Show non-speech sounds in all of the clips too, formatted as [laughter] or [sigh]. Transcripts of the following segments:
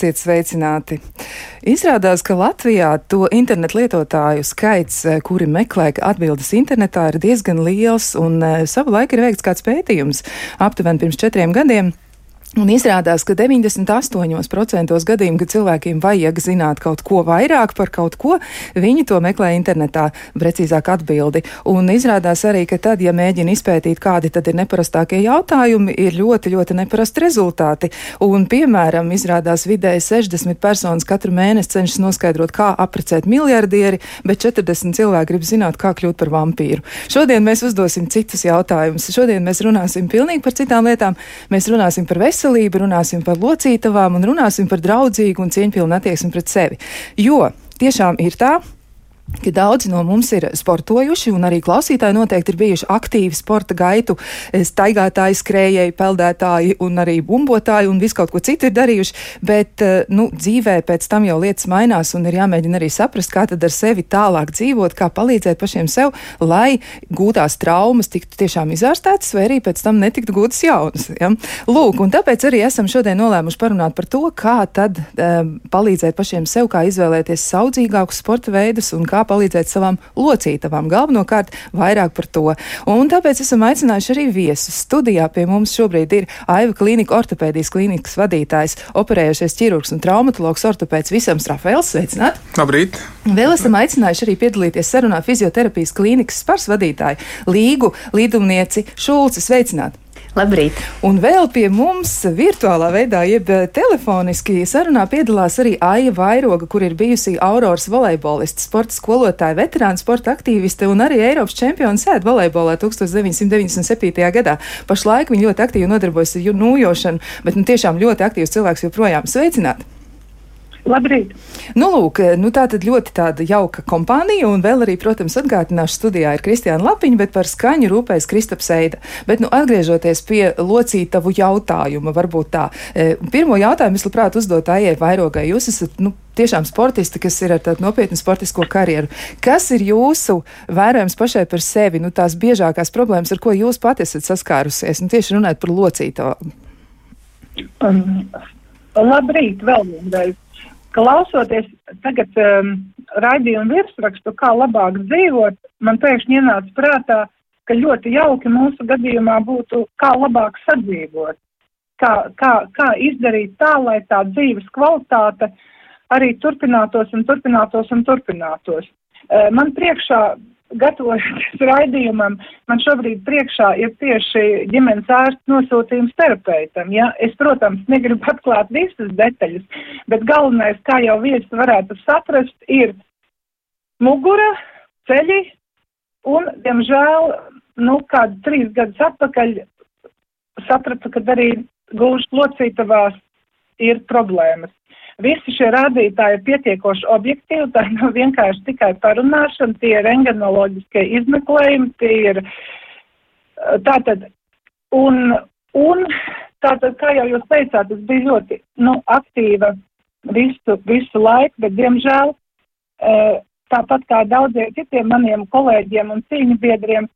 Esiet sveicināti! Izrādās, ka Latvijā to internetu lietotāju skaits, eh, kuri meklē atbildes internetā, ir diezgan liels, un eh, savu laiku ir veikts kāds pētījums aptuveni pirms četriem gadiem. Un izrādās, ka 98% gadījumu, kad cilvēkiem vajag zināt kaut ko vairāk par kaut ko, viņi to meklē internetā, precīzāk atbildi. Un izrādās arī, ka tad, ja mēģina izpētīt, kādi tad ir neparastākie jautājumi, ir ļoti, ļoti neparasti rezultāti. Un, piemēram, izrādās vidēji 60 personas katru mēnesi cenšas noskaidrot, kā aprecēt miljardieri, bet 40 cilvēki grib zināt, kā kļūt par vampīru. Šodien mēs uzdosim citus jautājumus. Šodien mēs runāsim pilnīgi par citām lietām. Mēs runāsim par veselību veselību, runāsim par locītavām un runāsim par draudzīgu un cieņpilnu attieksmi pret sevi. Jo tiešām ir tā, ka daudzi no mums ir sportojuši, un arī klausītāji noteikti ir bijuši aktīvi sporta gaitu, staigātāji, skrējēji, peldētāji un arī bumbotāji un visu kaut ko citu ir darījuši, bet, eh, nu, dzīvē pēc tam jau lietas mainās un ir jāmēģina arī saprast, kā tad ar sevi tālāk dzīvot, kā palīdzēt pašiem sev, lai gūtās traumas tiktu tiešām izārstētas vai arī pēc tam netiktu gūtas jaunas. Ja? Lūk, un tāpēc arī esam šodien nolēmuši parunāt par to, kā tad um, palīdzēt pašiem sev, kā izvēlēties saudzīgākus sporta veidus un kā kā palīdzēt savām locītavām. Galvenokārt vairāk par to. Un tāpēc esam aicinājuši arī viesus. Studijā pie mums šobrīd ir Aiva Klīnika ortopēdijas klīnikas vadītājs, operējušies ķirurgs un traumatologs ortopēds Visam Strafēls. Sveicināt! Labrīt! Vēl esam aicinājuši arī piedalīties sarunā fizioterapijas klīnikas spars vadītāju Līgu Līdumnieci Šulci. Sveicināt! Labrīt! Un vēl pie mums virtuālā veidā, jeb telefoniski sarunā piedalās arī Aija Vairoga, kur ir bijusi Auroras volejboliste, sporta skolotāja, veterāna sporta aktīviste un arī Eiropas čempiona sēd volejbolā 1997. gadā. Pašlaik viņa ļoti aktīvi nodarbojas ar nūjošanu, bet nu, tiešām ļoti aktīvs cilvēks joprojām. Sveicināti! Labrīt! Nu, lūk, nu tā tad ļoti tāda jauka kompānija, un vēl arī, protams, atgādināšu studijā ir Kristiāna Lapiņa, bet par skaņu rūpējas Kristaps Eida. Bet, nu, atgriežoties pie locītavu jautājuma, varbūt tā. E, pirmo jautājumu es labprāt uzdot Aijai Vairogai. Jūs esat, nu, tiešām sportisti, kas ir ar tādu nopietnu sportisko karjeru. Kas ir jūsu vērojums pašai par sevi, nu, tās biežākās problēmas, ar ko jūs pati esat saskārusies, nu, tieši runājot par locītavu? Um, labrīt, vēl vienreiz klausoties tagad um, raidījumu virsrakstu, kā labāk dzīvot, man pēkšņi ienāca prātā, ka ļoti jauki mūsu gadījumā būtu, kā labāk sadzīvot, kā, kā, kā izdarīt tā, lai tā dzīves kvalitāte arī turpinātos un turpinātos un turpinātos. Uh, man priekšā gatavojoties raidījumam, man šobrīd priekšā ir tieši ģimenes ārsts nosūtījums terapeitam. Ja? Es, protams, negribu atklāt visas detaļas, bet galvenais, kā jau viesis varētu saprast, ir mugura, ceļi un, diemžēl, nu, kādu trīs gadus atpakaļ sapratu, ka arī gūžu locītavās ir problēmas. Visi šie rādītāji ir pietiekoši objektīvi, tā nav vienkārši tikai parunāšana, tie ir engenoloģiskie izmeklējumi, tie ir tātad, un, un tātad, kā jau jūs teicāt, es biju ļoti, nu, aktīva visu, visu laiku, bet, diemžēl, tāpat kā daudziem citiem maniem kolēģiem un cīņu biedriem,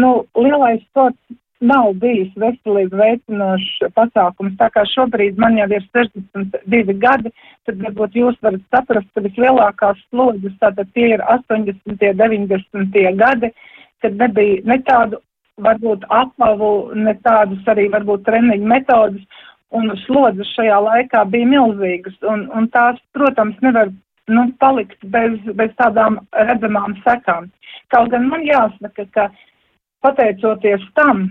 nu, lielais sports nav bijis veselību veicinošs pasākums. Tā kā šobrīd man jau ir 62 gadi, tad varbūt jūs varat saprast, ka vislielākās slodzes tātad tie ir 80. 90. gadi, kad nebija ne tādu varbūt apavu, ne tādus arī varbūt treniņu metodus, un slodzes šajā laikā bija milzīgas, un, un tās, protams, nevar nu, palikt bez, bez tādām redzamām sekām. Kaut gan man jāsaka, ka pateicoties tam,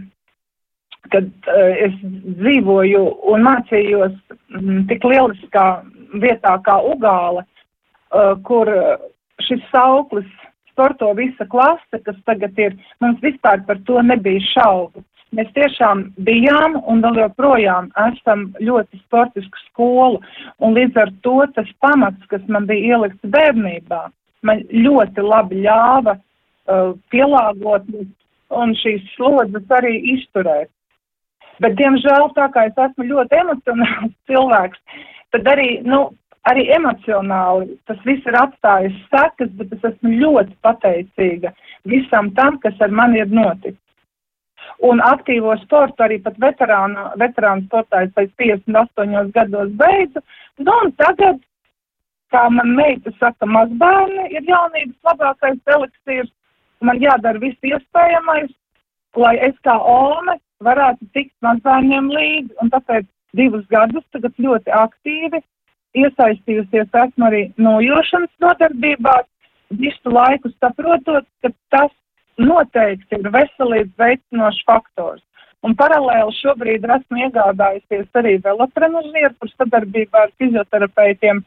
kad uh, es dzīvoju un mācījos m, tik lieliskā vietā kā Ugāla, uh, kur šis sauklis sporto visa klase, kas tagad ir, mums vispār par to nebija šaubu. Mēs tiešām bijām un vēl joprojām esam ļoti sportisku skolu, un līdz ar to tas pamats, kas man bija ielikts bērnībā, man ļoti labi ļāva uh, pielāgoties un šīs slodzes arī izturēt. Bet, diemžēl, tā kā es esmu ļoti emocionāls [laughs] cilvēks, tad arī, nu, arī emocionāli tas viss ir atstājis sekas, bet es esmu ļoti pateicīga visam tam, kas ar mani ir noticis. un aktīvo sportu arī pat veterānu, veterānu sportā es pēc 58 gados beidzu. Nu, un tagad, kā man meita saka, mazbērni ir jaunības labākais eliksīrs, man jādara viss iespējamais, lai es kā Olme varētu tikt mazbērniem līdzi, un tāpēc divus gadus tagad ļoti aktīvi iesaistījusies. Esmu arī nojošanas nodarbībās, visu laiku saprotot, ka tas noteikti ir veselības veicinošs faktors. Un paralēli šobrīd esmu iegādājusies arī velotrenažieru, kur sadarbībā ar fizioterapeitiem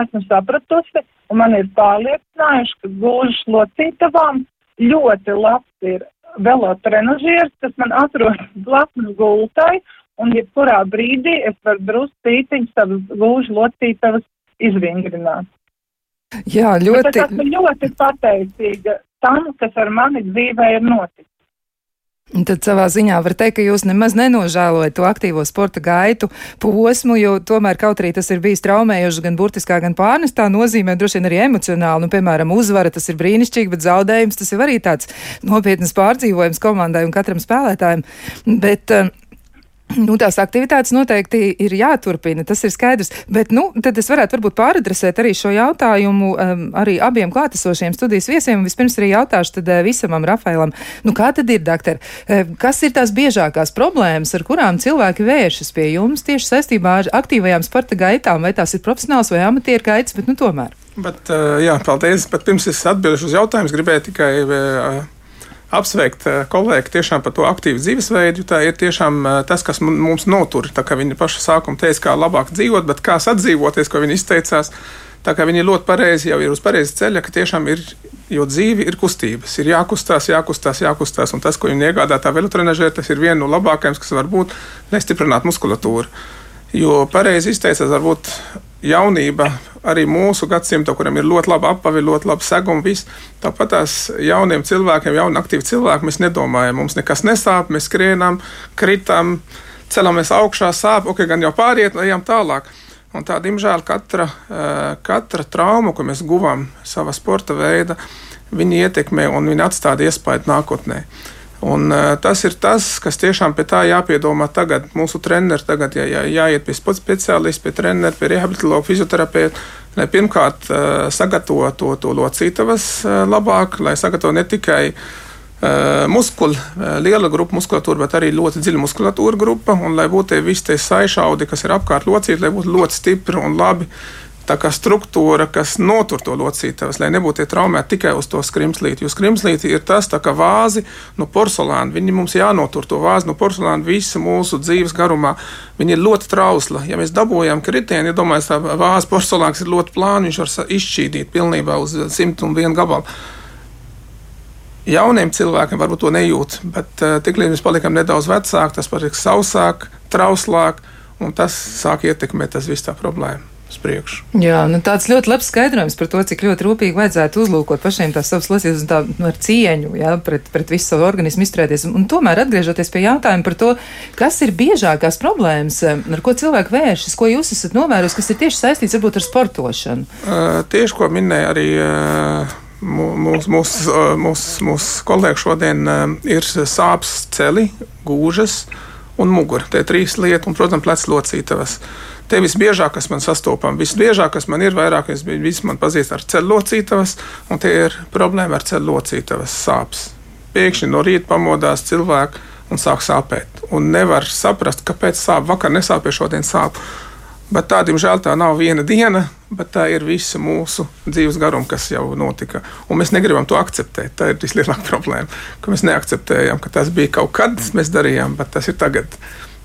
esmu sapratusi, un man ir pārliecinājuši, ka gluži locītavām ļoti labs ir velotrenažieris, kas man atrodas blakus gultai, un jebkurā brīdī es varu druscītiņu savas gluži locītavas izvingrināt. Jā, ļoti. Bet es esmu ļoti pateicīga tam, kas ar mani dzīvē ir noticis. Tad savā ziņā var teikt, ka jūs nemaz nenožēlojat to aktīvo sporta gaitu posmu, jo tomēr kaut arī tas ir bijis traumējoši gan burtiskā, gan pārnestā nozīmē, droši vien arī emocionāli. Nu, piemēram, uzvara tas ir brīnišķīgi, bet zaudējums tas ir arī tāds nopietnas pārdzīvojums komandai un katram spēlētājam. Bet, uh, [clears throat] Nu, tās aktivitātes noteikti ir jāturpina, tas ir skaidrs. Bet, nu, tad es varētu varbūt pāradresēt arī šo jautājumu um, arī abiem klātesošiem studijas viesiem. Vispirms arī jautāšu tad uh, visamam Rafailam. Nu, kā tad ir, doktor? Uh, kas ir tās biežākās problēmas, ar kurām cilvēki vēršas pie jums tieši saistībā ar aktīvajām sporta gaitām? Vai tās ir profesionāls vai amatieru gaitas, bet nu tomēr? Bet, uh, jā, paldies. Bet pirms es atbildēšu uz jautājumu, gribēju tikai. Uh, apsveikt eh, kolēģi tiešām par to aktīvu dzīvesveidu. Tā ir tiešām eh, tas, kas mums notur. Tā kā viņi paša sākuma teica, kā labāk dzīvot, bet kā sadzīvoties, ko viņi izteicās. Tā kā viņi ļoti pareizi jau ir uz pareizes ceļa, ka tiešām ir, jo dzīve ir kustības, ir jākustās, jākustās, jākustās. Un tas, ko viņi iegādā tā velotrenažē, tas ir viena no labākajām, kas var būt, lai stiprinātu muskulatūru. Jo pareizi izteicās, varbūt jaunība, arī mūsu gadsimta, kuriem ir ļoti laba apavi, ļoti laba seguma, viss. Tāpat tās jauniem cilvēkiem, jauniem aktīviem cilvēkiem, mēs nedomājam, mums nekas nesāp, mēs skrienam, kritam, celamies augšā, sāp, ok, gan jau pāriet, ejam tālāk. Un tā, diemžēl, katra, eh, katra trauma, ko mēs guvām savā sporta veidā, viņi ietekmē un viņi atstāja iespaidu nākotnē. Un, uh, tas ir tas, kas tiešām pie tā jāpiedomā tagad. Mūsu treneri tagad jā, jā, jāiet pie speciālista, pie trenera, pie rehabilitācijas fizioterapeita. Lai pirmkārt uh, sagatavotu to, to locītavas uh, labāk, lai sagatavotu ne tikai muskuļu, liela grupa muskulatūra, bet arī ļoti dziļa muskulatūra grupa. Un lai būtu visi tie saišaudi, kas ir apkārt locīti, lai būtu ļoti stipri un labi tā kā struktūra, kas notur to locītavas, lai nebūtu tie traumēti tikai uz to skrimslīti. Jo skrimslīti ir tas tā kā vāzi no porcelāna. Viņi mums jānotur to vāzi no porcelāna visu mūsu dzīves garumā. Viņi ir ļoti trausla. Ja mēs dabūjam kritienu, ja domājat, tā vāze porcelāns ir ļoti plāna, viņš var izšķīdīt pilnībā uz 101 gabalu. Jauniem cilvēkiem varbūt to nejūt, bet uh, tiklīdz mēs paliekam nedaudz vecāki, tas paliek sausāk, trauslāk, un tas sāk ietekmēt tas visu tā problēmu uz priekšu. Jā, nu tāds ļoti labs skaidrojums par to, cik ļoti rūpīgi vajadzētu uzlūkot pašiem tās savas lasības un tā nu, ar cieņu, jā, pret, pret visu savu organismu izturēties. Un tomēr atgriežoties pie jautājuma par to, kas ir biežākās problēmas, ar ko cilvēki vēršas, ko jūs esat novērojuši, kas ir tieši saistīts varbūt ar sportošanu. Uh, tieši, ko minēja arī. Uh, Mūsu mūs, mūs, mūs kolēģi šodien ir sāpes celi, gūžas un mugura. Tie trīs lietas, un, protams, plecs locītavas. Uh, Tie visbiežāk, kas man sastopam, visbiežāk, kas man ir vairāk, es visi man pazīst ar ceļu locītavas, un tie ir problēma ar ceļu locītavas sāpes. Pēkšņi no rīta pamodās cilvēki un sāk sāpēt. Un nevar saprast, kāpēc sāp. Vakar nesāpēja, šodien sāp. Bet tā, diemžēl, tā nav viena diena, bet tā ir visa mūsu dzīves garuma, kas jau notika. Un mēs negribam to akceptēt. Tā ir vislielākā problēma, mēs neakceptējam, ka tas bija kaut kad, mēs darījām, bet tas ir tagad.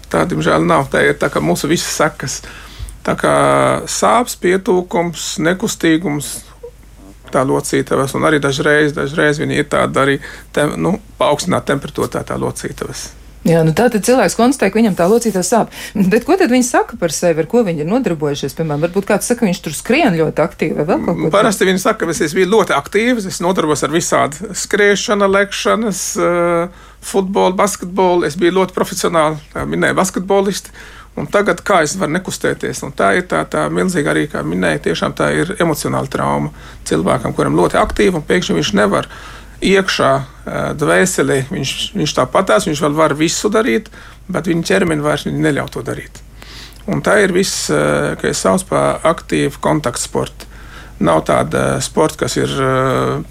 Tā, diemžēl, nav. Tā ir tā kā mūsu visas sekas. Tā kā sāpes, pietūkums, nekustīgums, tā locītavas, un arī dažreiz, dažreiz viņi ir tādi arī tem, nu, paaugstināti temperatūrā, tā, tā locītavas. Jā, nu tā tad cilvēks konstatē, ka viņam tā locītā sāp. Bet ko tad viņi saka par sevi, ar ko viņi ir nodarbojušies? Piemēram, varbūt kāds saka, ka viņš tur skrien ļoti aktīvi vai vēl kaut ko. Parasti viņi saka, ka es biju ļoti aktīvs, es nodarbojos ar visādi skriešana, lekšanas. Uh, futbolu, basketbolu. Es biju ļoti profesionāli, minēju, basketbolisti. Un tagad, kā es varu nekustēties, un tā ir tā, tā milzīga arī, kā minēja, tiešām tā ir emocionāla trauma cilvēkam, kuram ļoti aktīvi, un pēkšņi viņš nevar iekšā dvēseli viņš, viņš tāpatās, viņš vēl var visu darīt, bet viņa ķermeni vairs neļauj to darīt. Un tā ir viss, kas sauc par aktīvu kontaktsportu. Nav tāda sporta, kas ir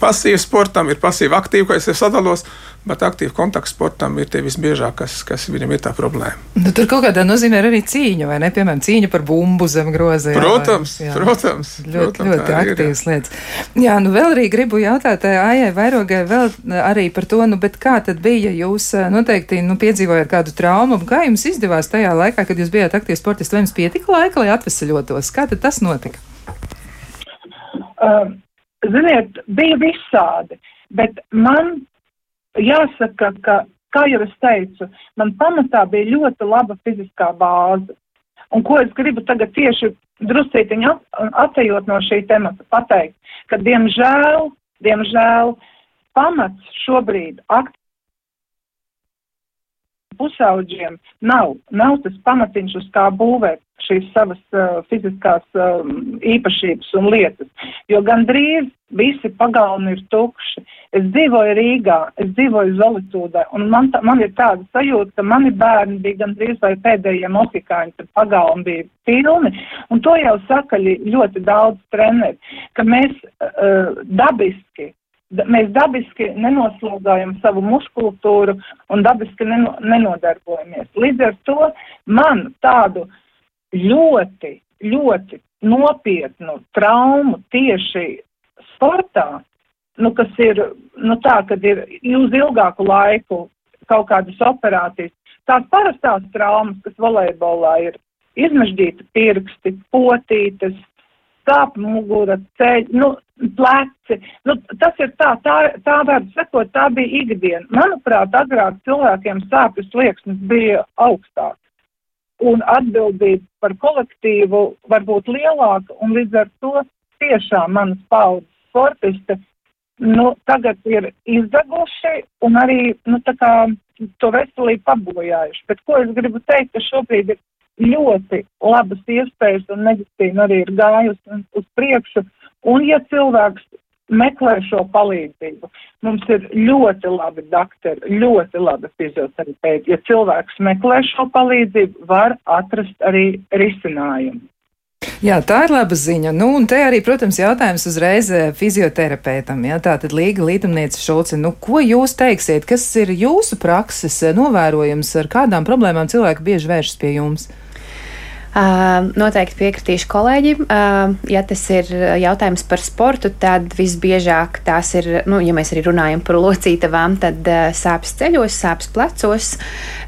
pasīva sportam, ir pasīva aktīva, ko es sadalos, bet aktīvi kontakts sportam ir tie visbiežāk, kas, kas viņam ir tā problēma. Nu, tur kaut kādā nozīmē arī cīņa, vai ne? Piemēram, cīņa par bumbu zem groza. Protams, jā, vai, jā. protams. Ļoti, protams, ļoti aktīvas ir, lietas. Jā, nu vēl arī gribu jautāt Aijai Vairogai vēl arī par to, nu, bet kā tad bija? Jūs noteikti, nu, piedzīvojat kādu traumu, kā jums izdevās tajā laikā, kad jūs bijāt aktīvs sportists, vai jums pietika laika, lai atvesaļotos? Kā tad tas notika? Uh, ziniet, bija visādi, bet man jāsaka, ka, kā jau es teicu, man pamatā bija ļoti laba fiziskā bāze. Un ko es gribu tagad tieši drusītiņi atejot no šī temata pateikt, ka diemžēl, diemžēl pamats šobrīd akt pusauģiem nav, nav tas pamatiņš, uz kā būvēt šīs savas uh, fiziskās uh, īpašības un lietas, jo gandrīz visi pagalmi ir tukši. Es dzīvoju Rīgā, es dzīvoju Zolitūdē, un man, tā, man ir tāda sajūta, ka mani bērni bija gandrīz vai pēdējie mohikāņi, kad pagalmi bija pilni, un to jau saka ļoti daudz treneri, ka mēs uh, dabiski mēs dabiski nenoslogājam savu muskultūru un dabiski neno, nenodarbojamies. Līdz ar to man tādu ļoti, ļoti nopietnu traumu tieši sportā, nu, kas ir nu, tā, kad ir uz ilgāku laiku kaut kādas operācijas, tās parastās traumas, kas volejbolā ir izmežģīti pirksti, potītes, sāp mugura, ceļ, nu, pleci. Nu, tas ir tā, tā, tā var sakot, tā bija ikdiena. Manuprāt, agrāk cilvēkiem sāpju slieksnis bija augstāks. Un atbildība par kolektīvu var būt lielāka, un līdz ar to tiešām manas paudzes sportisti nu, tagad ir izdeguši un arī nu, kā, to veselību pabojājuši. Bet ko es gribu teikt, ka šobrīd ir ļoti labas iespējas un medicīna arī ir gājusi uz priekšu. Un ja cilvēks meklē šo palīdzību, mums ir ļoti labi doktori, ļoti labi fizioterapeiti. Ja cilvēks meklē šo palīdzību, var atrast arī risinājumu. Jā, tā ir laba ziņa. Nu, un te arī, protams, jautājums uzreiz eh, fizioterapeitam. Jā, tā tad Līga Lītumniece Šulce, nu, ko jūs teiksiet, kas ir jūsu prakses eh, novērojums, ar kādām problēmām cilvēki bieži vēršas pie jums? Uh, noteikti piekritīšu kolēģim. Ja tas ir jautājums par sportu, tad visbiežāk tās ir, nu, ja mēs arī runājam par locītavām, tad sāpes ceļos, sāpes plecos,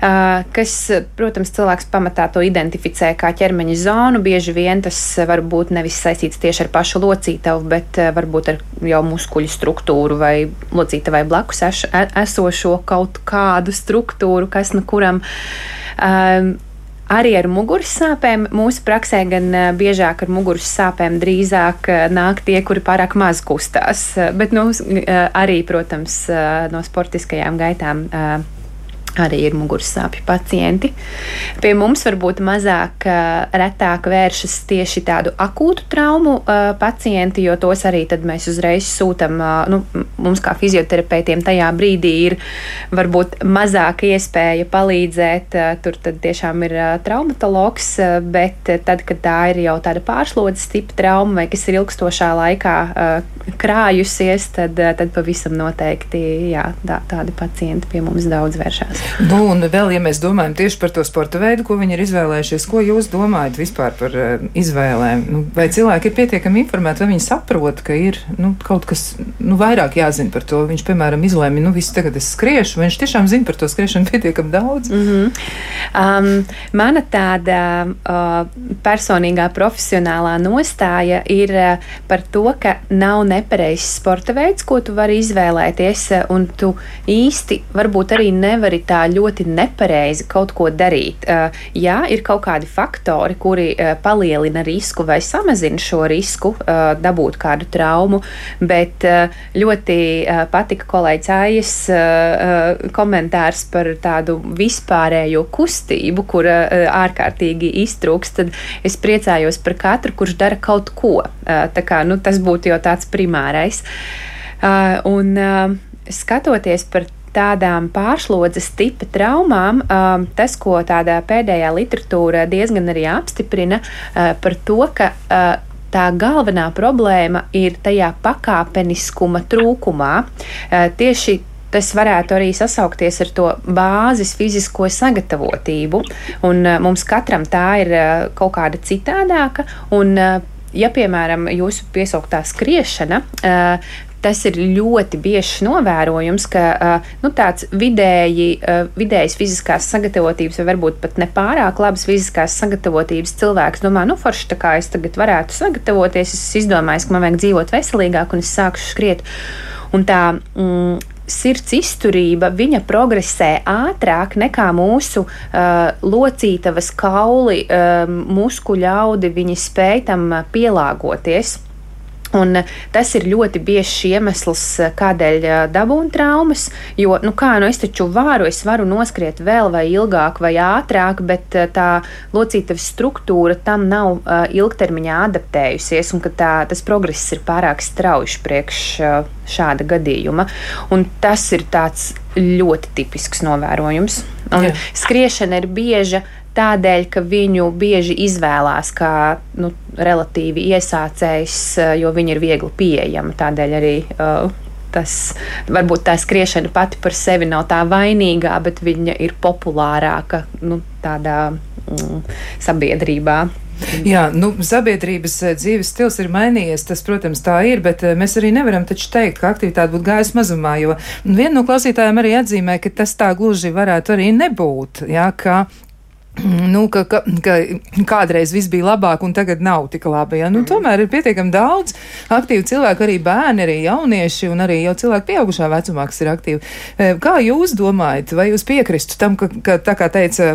kas, protams, cilvēks pamatā to identificē kā ķermeņa zonu. Bieži vien tas var būt nevis saistīts tieši ar pašu locītavu, bet varbūt ar jau muskuļu struktūru vai locītavai blakus esošo kaut kādu struktūru, kas nu kuram. Um, arī ar muguras sāpēm. Mūsu praksē gan biežāk ar muguras sāpēm drīzāk nāk tie, kuri pārāk maz kustās. Bet nu, arī, protams, no sportiskajām gaitām arī ir mugursāpju pacienti. Pie mums varbūt mazāk, retāk vēršas tieši tādu akūtu traumu uh, pacienti, jo tos arī mēs uzreiz sūtām. Uh, nu, mums kā fizioterapeitiem tajā brīdī ir varbūt mazāk iespēja palīdzēt. Tur tiešām ir traumatologs, bet tad, kad tā ir jau tāda pārslodzes tipa trauma vai kas ir ilgstošā laikā krājusies, tad, tad pavisam noteikti jā, tā, tādi pacienti pie mums daudz vēršas. Nu, un vēl, ja mēs domājam tieši par to sporta veidu, ko viņi ir izvēlējušies, ko jūs domājat vispār par uh, izvēlēm? Nu, vai cilvēki ir pietiekami informēti, vai viņi saprot, ka ir nu, kaut kas nu, vairāk jāzina par to? Viņš, piemēram, izlēma, nu, viss tagad es skriešu, viņš tiešām zina par to skriešanu [laughs] pietiekami daudz? Mm -hmm. um, mana tāda uh, personīgā profesionālā nostāja ir uh, par to, ka nav nepareizs sporta veids, ko tu vari izvēlēties, uh, un tu īsti varbūt arī nevari tā ļoti nepareizi kaut ko darīt. Uh, jā, ir kaut kādi faktori, kuri uh, palielina risku vai samazina šo risku, uh, dabūt kādu traumu, bet ļoti patika kolēģis Aijas komentārs par tādu vispārējo kustību, kura ārkārtīgi iztrūks. Tad es priecājos par katru, kurš dara kaut ko. Tā kā, nu, tas būtu jau tāds primārais. Un, skatoties par tādām pārslodzes tipa traumām, um, tas, ko tādā pēdējā literatūra diezgan arī apstiprina uh, par to, ka uh, tā galvenā problēma ir tajā pakāpeniskuma trūkumā. Uh, tieši tas varētu arī sasaukties ar to bāzes fizisko sagatavotību. Un, mums katram tā ir kaut kāda citādāka. Un, ja, piemēram, jūsu piesauktā skriešana, tas ir ļoti biežs novērojums, ka nu, tāds vidēji, vidējas fiziskās sagatavotības, vai varbūt pat nepārāk labas fiziskās sagatavotības cilvēks domā, nu, forši tā kā es tagad varētu sagatavoties, es izdomāju, ka man vajag dzīvot veselīgāk un es sākšu skriet. Un tā mm, sirds izturība, viņa progresē ātrāk nekā mūsu uh, locītavas kauli, uh, muskuļu audi, viņi spēj tam pielāgoties. Un eh, tas ir ļoti biežs iemesls, eh, kādēļ eh, dabūna traumas. Jo, nu kā, nu es taču varu, es varu noskriet vēl vai ilgāk vai ātrāk, bet tā locītavas struktūra tam nav ilgtermiņā adaptējusies, un tā, tas progress ir pārāk strauji priekš šāda gadījuma. Un tas ir tāds ļoti tipisks novērojums. Un Jā. skriešana ir bieža tādēļ, ka viņu bieži izvēlās kā nu, relatīvi iesācējs, eh, jo viņi ir viegli pieejami. Tādēļ arī uh, tas varbūt tā skriešana pati par sevi nav tā vainīgā, bet viņa ir populārāka nu, tādā mm, sabiedrībā. Jā, nu, sabiedrības eh, dzīves stils ir mainījies, tas, protams, tā ir, bet mēs arī nevaram taču teikt, ka aktivitāte būtu gājusi mazumā, jo viena no klausītājiem arī atzīmē, ka tas tā gluži varētu arī nebūt, jā, ka [clears throat] Nu, ka, ka, ka kādreiz viss bija labāk, un tagad nav tik labi. Ja? Nu, tomēr ir pietiekami daudz aktīvu cilvēku, arī bērni, arī jaunieši, un arī jau cilvēki pieaugušā vecumā, kas ir aktīvi. E, kā jūs domājat, vai jūs piekristu tam, ka, ka tā kā teica.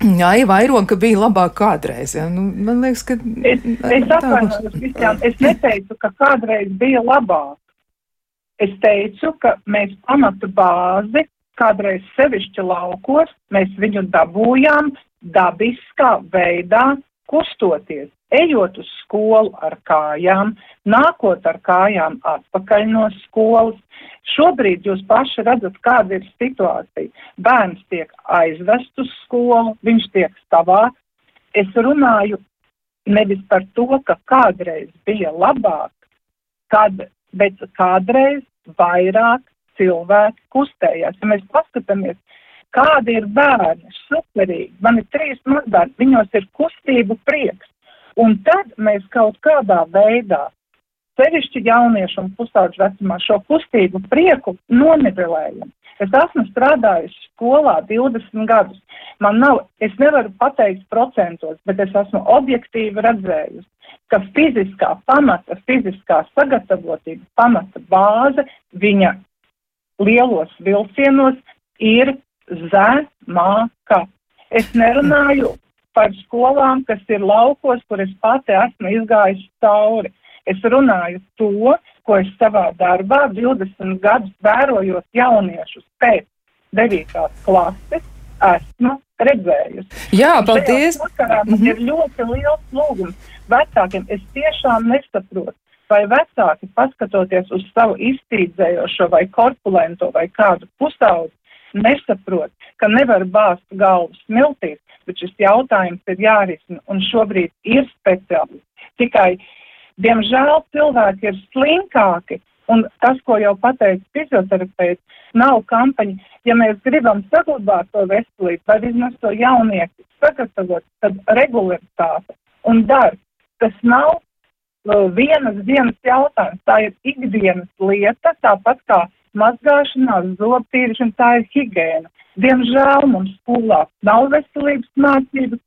Jā, ir vairāk, ka bija labāk kādreiz. Ja? Nu, man liekas, ka. Es, es atvainojos visiem. Es neteicu, ka kādreiz bija labāk. Es teicu, ka mēs pamatu bāzi kādreiz sevišķi laukos, mēs viņu dabūjām dabiskā veidā kustoties, ejot uz skolu ar kājām, nākot ar kājām atpakaļ no skolas. Šobrīd jūs paši redzat, kāda ir situācija. Bērns tiek aizvest uz skolu, viņš tiek savāks. Es runāju nevis par to, ka kādreiz bija labāk, kad, bet kādreiz vairāk cilvēki kustējās. Ja mēs paskatāmies, kādi ir bērni, superīgi, man ir trīs mazbērni, viņos ir kustību prieks. Un tad mēs kaut kādā veidā, sevišķi jauniešu un pusauģu vecumā, šo kustību prieku nonivelējam. Es esmu strādājusi skolā 20 gadus. Man nav, es nevaru pateikt procentos, bet es esmu objektīvi redzējusi, ka fiziskā pamata, fiziskā sagatavotība, pamata bāze, viņa lielos vilcienos ir zemāka. Es nerunāju par skolām, kas ir laukos, kur es pati esmu izgājusi cauri. Es runāju to, ko es savā darbā 20 gadus vērojot jauniešus pēc 9. klases esmu redzējusi. Jā, paldies! Man mm -hmm. ir ļoti liels lūgums vecākiem. Es tiešām nesaprotu, vai vecāki, paskatoties uz savu iztīdzējošo vai korpulento vai kādu pusaudzi, nesaprot, ka nevar bāzt galvu smiltīs, bet šis jautājums ir jārisina un šobrīd ir speciālisti. Tikai, diemžēl, cilvēki ir slinkāki. Un tas, ko jau pateica fizioterapeits, nav kampaņa. Ja mēs gribam saglabāt to veselību, vai vismaz to jaunieci sagatavot, tad regularitāte un darbs, tas nav vienas dienas jautājums. Tā ir ikdienas lieta, tāpat kā mazgāšanās, zobtīrīšana, tā ir higiēna. Diemžēl mums skolā nav veselības mācības.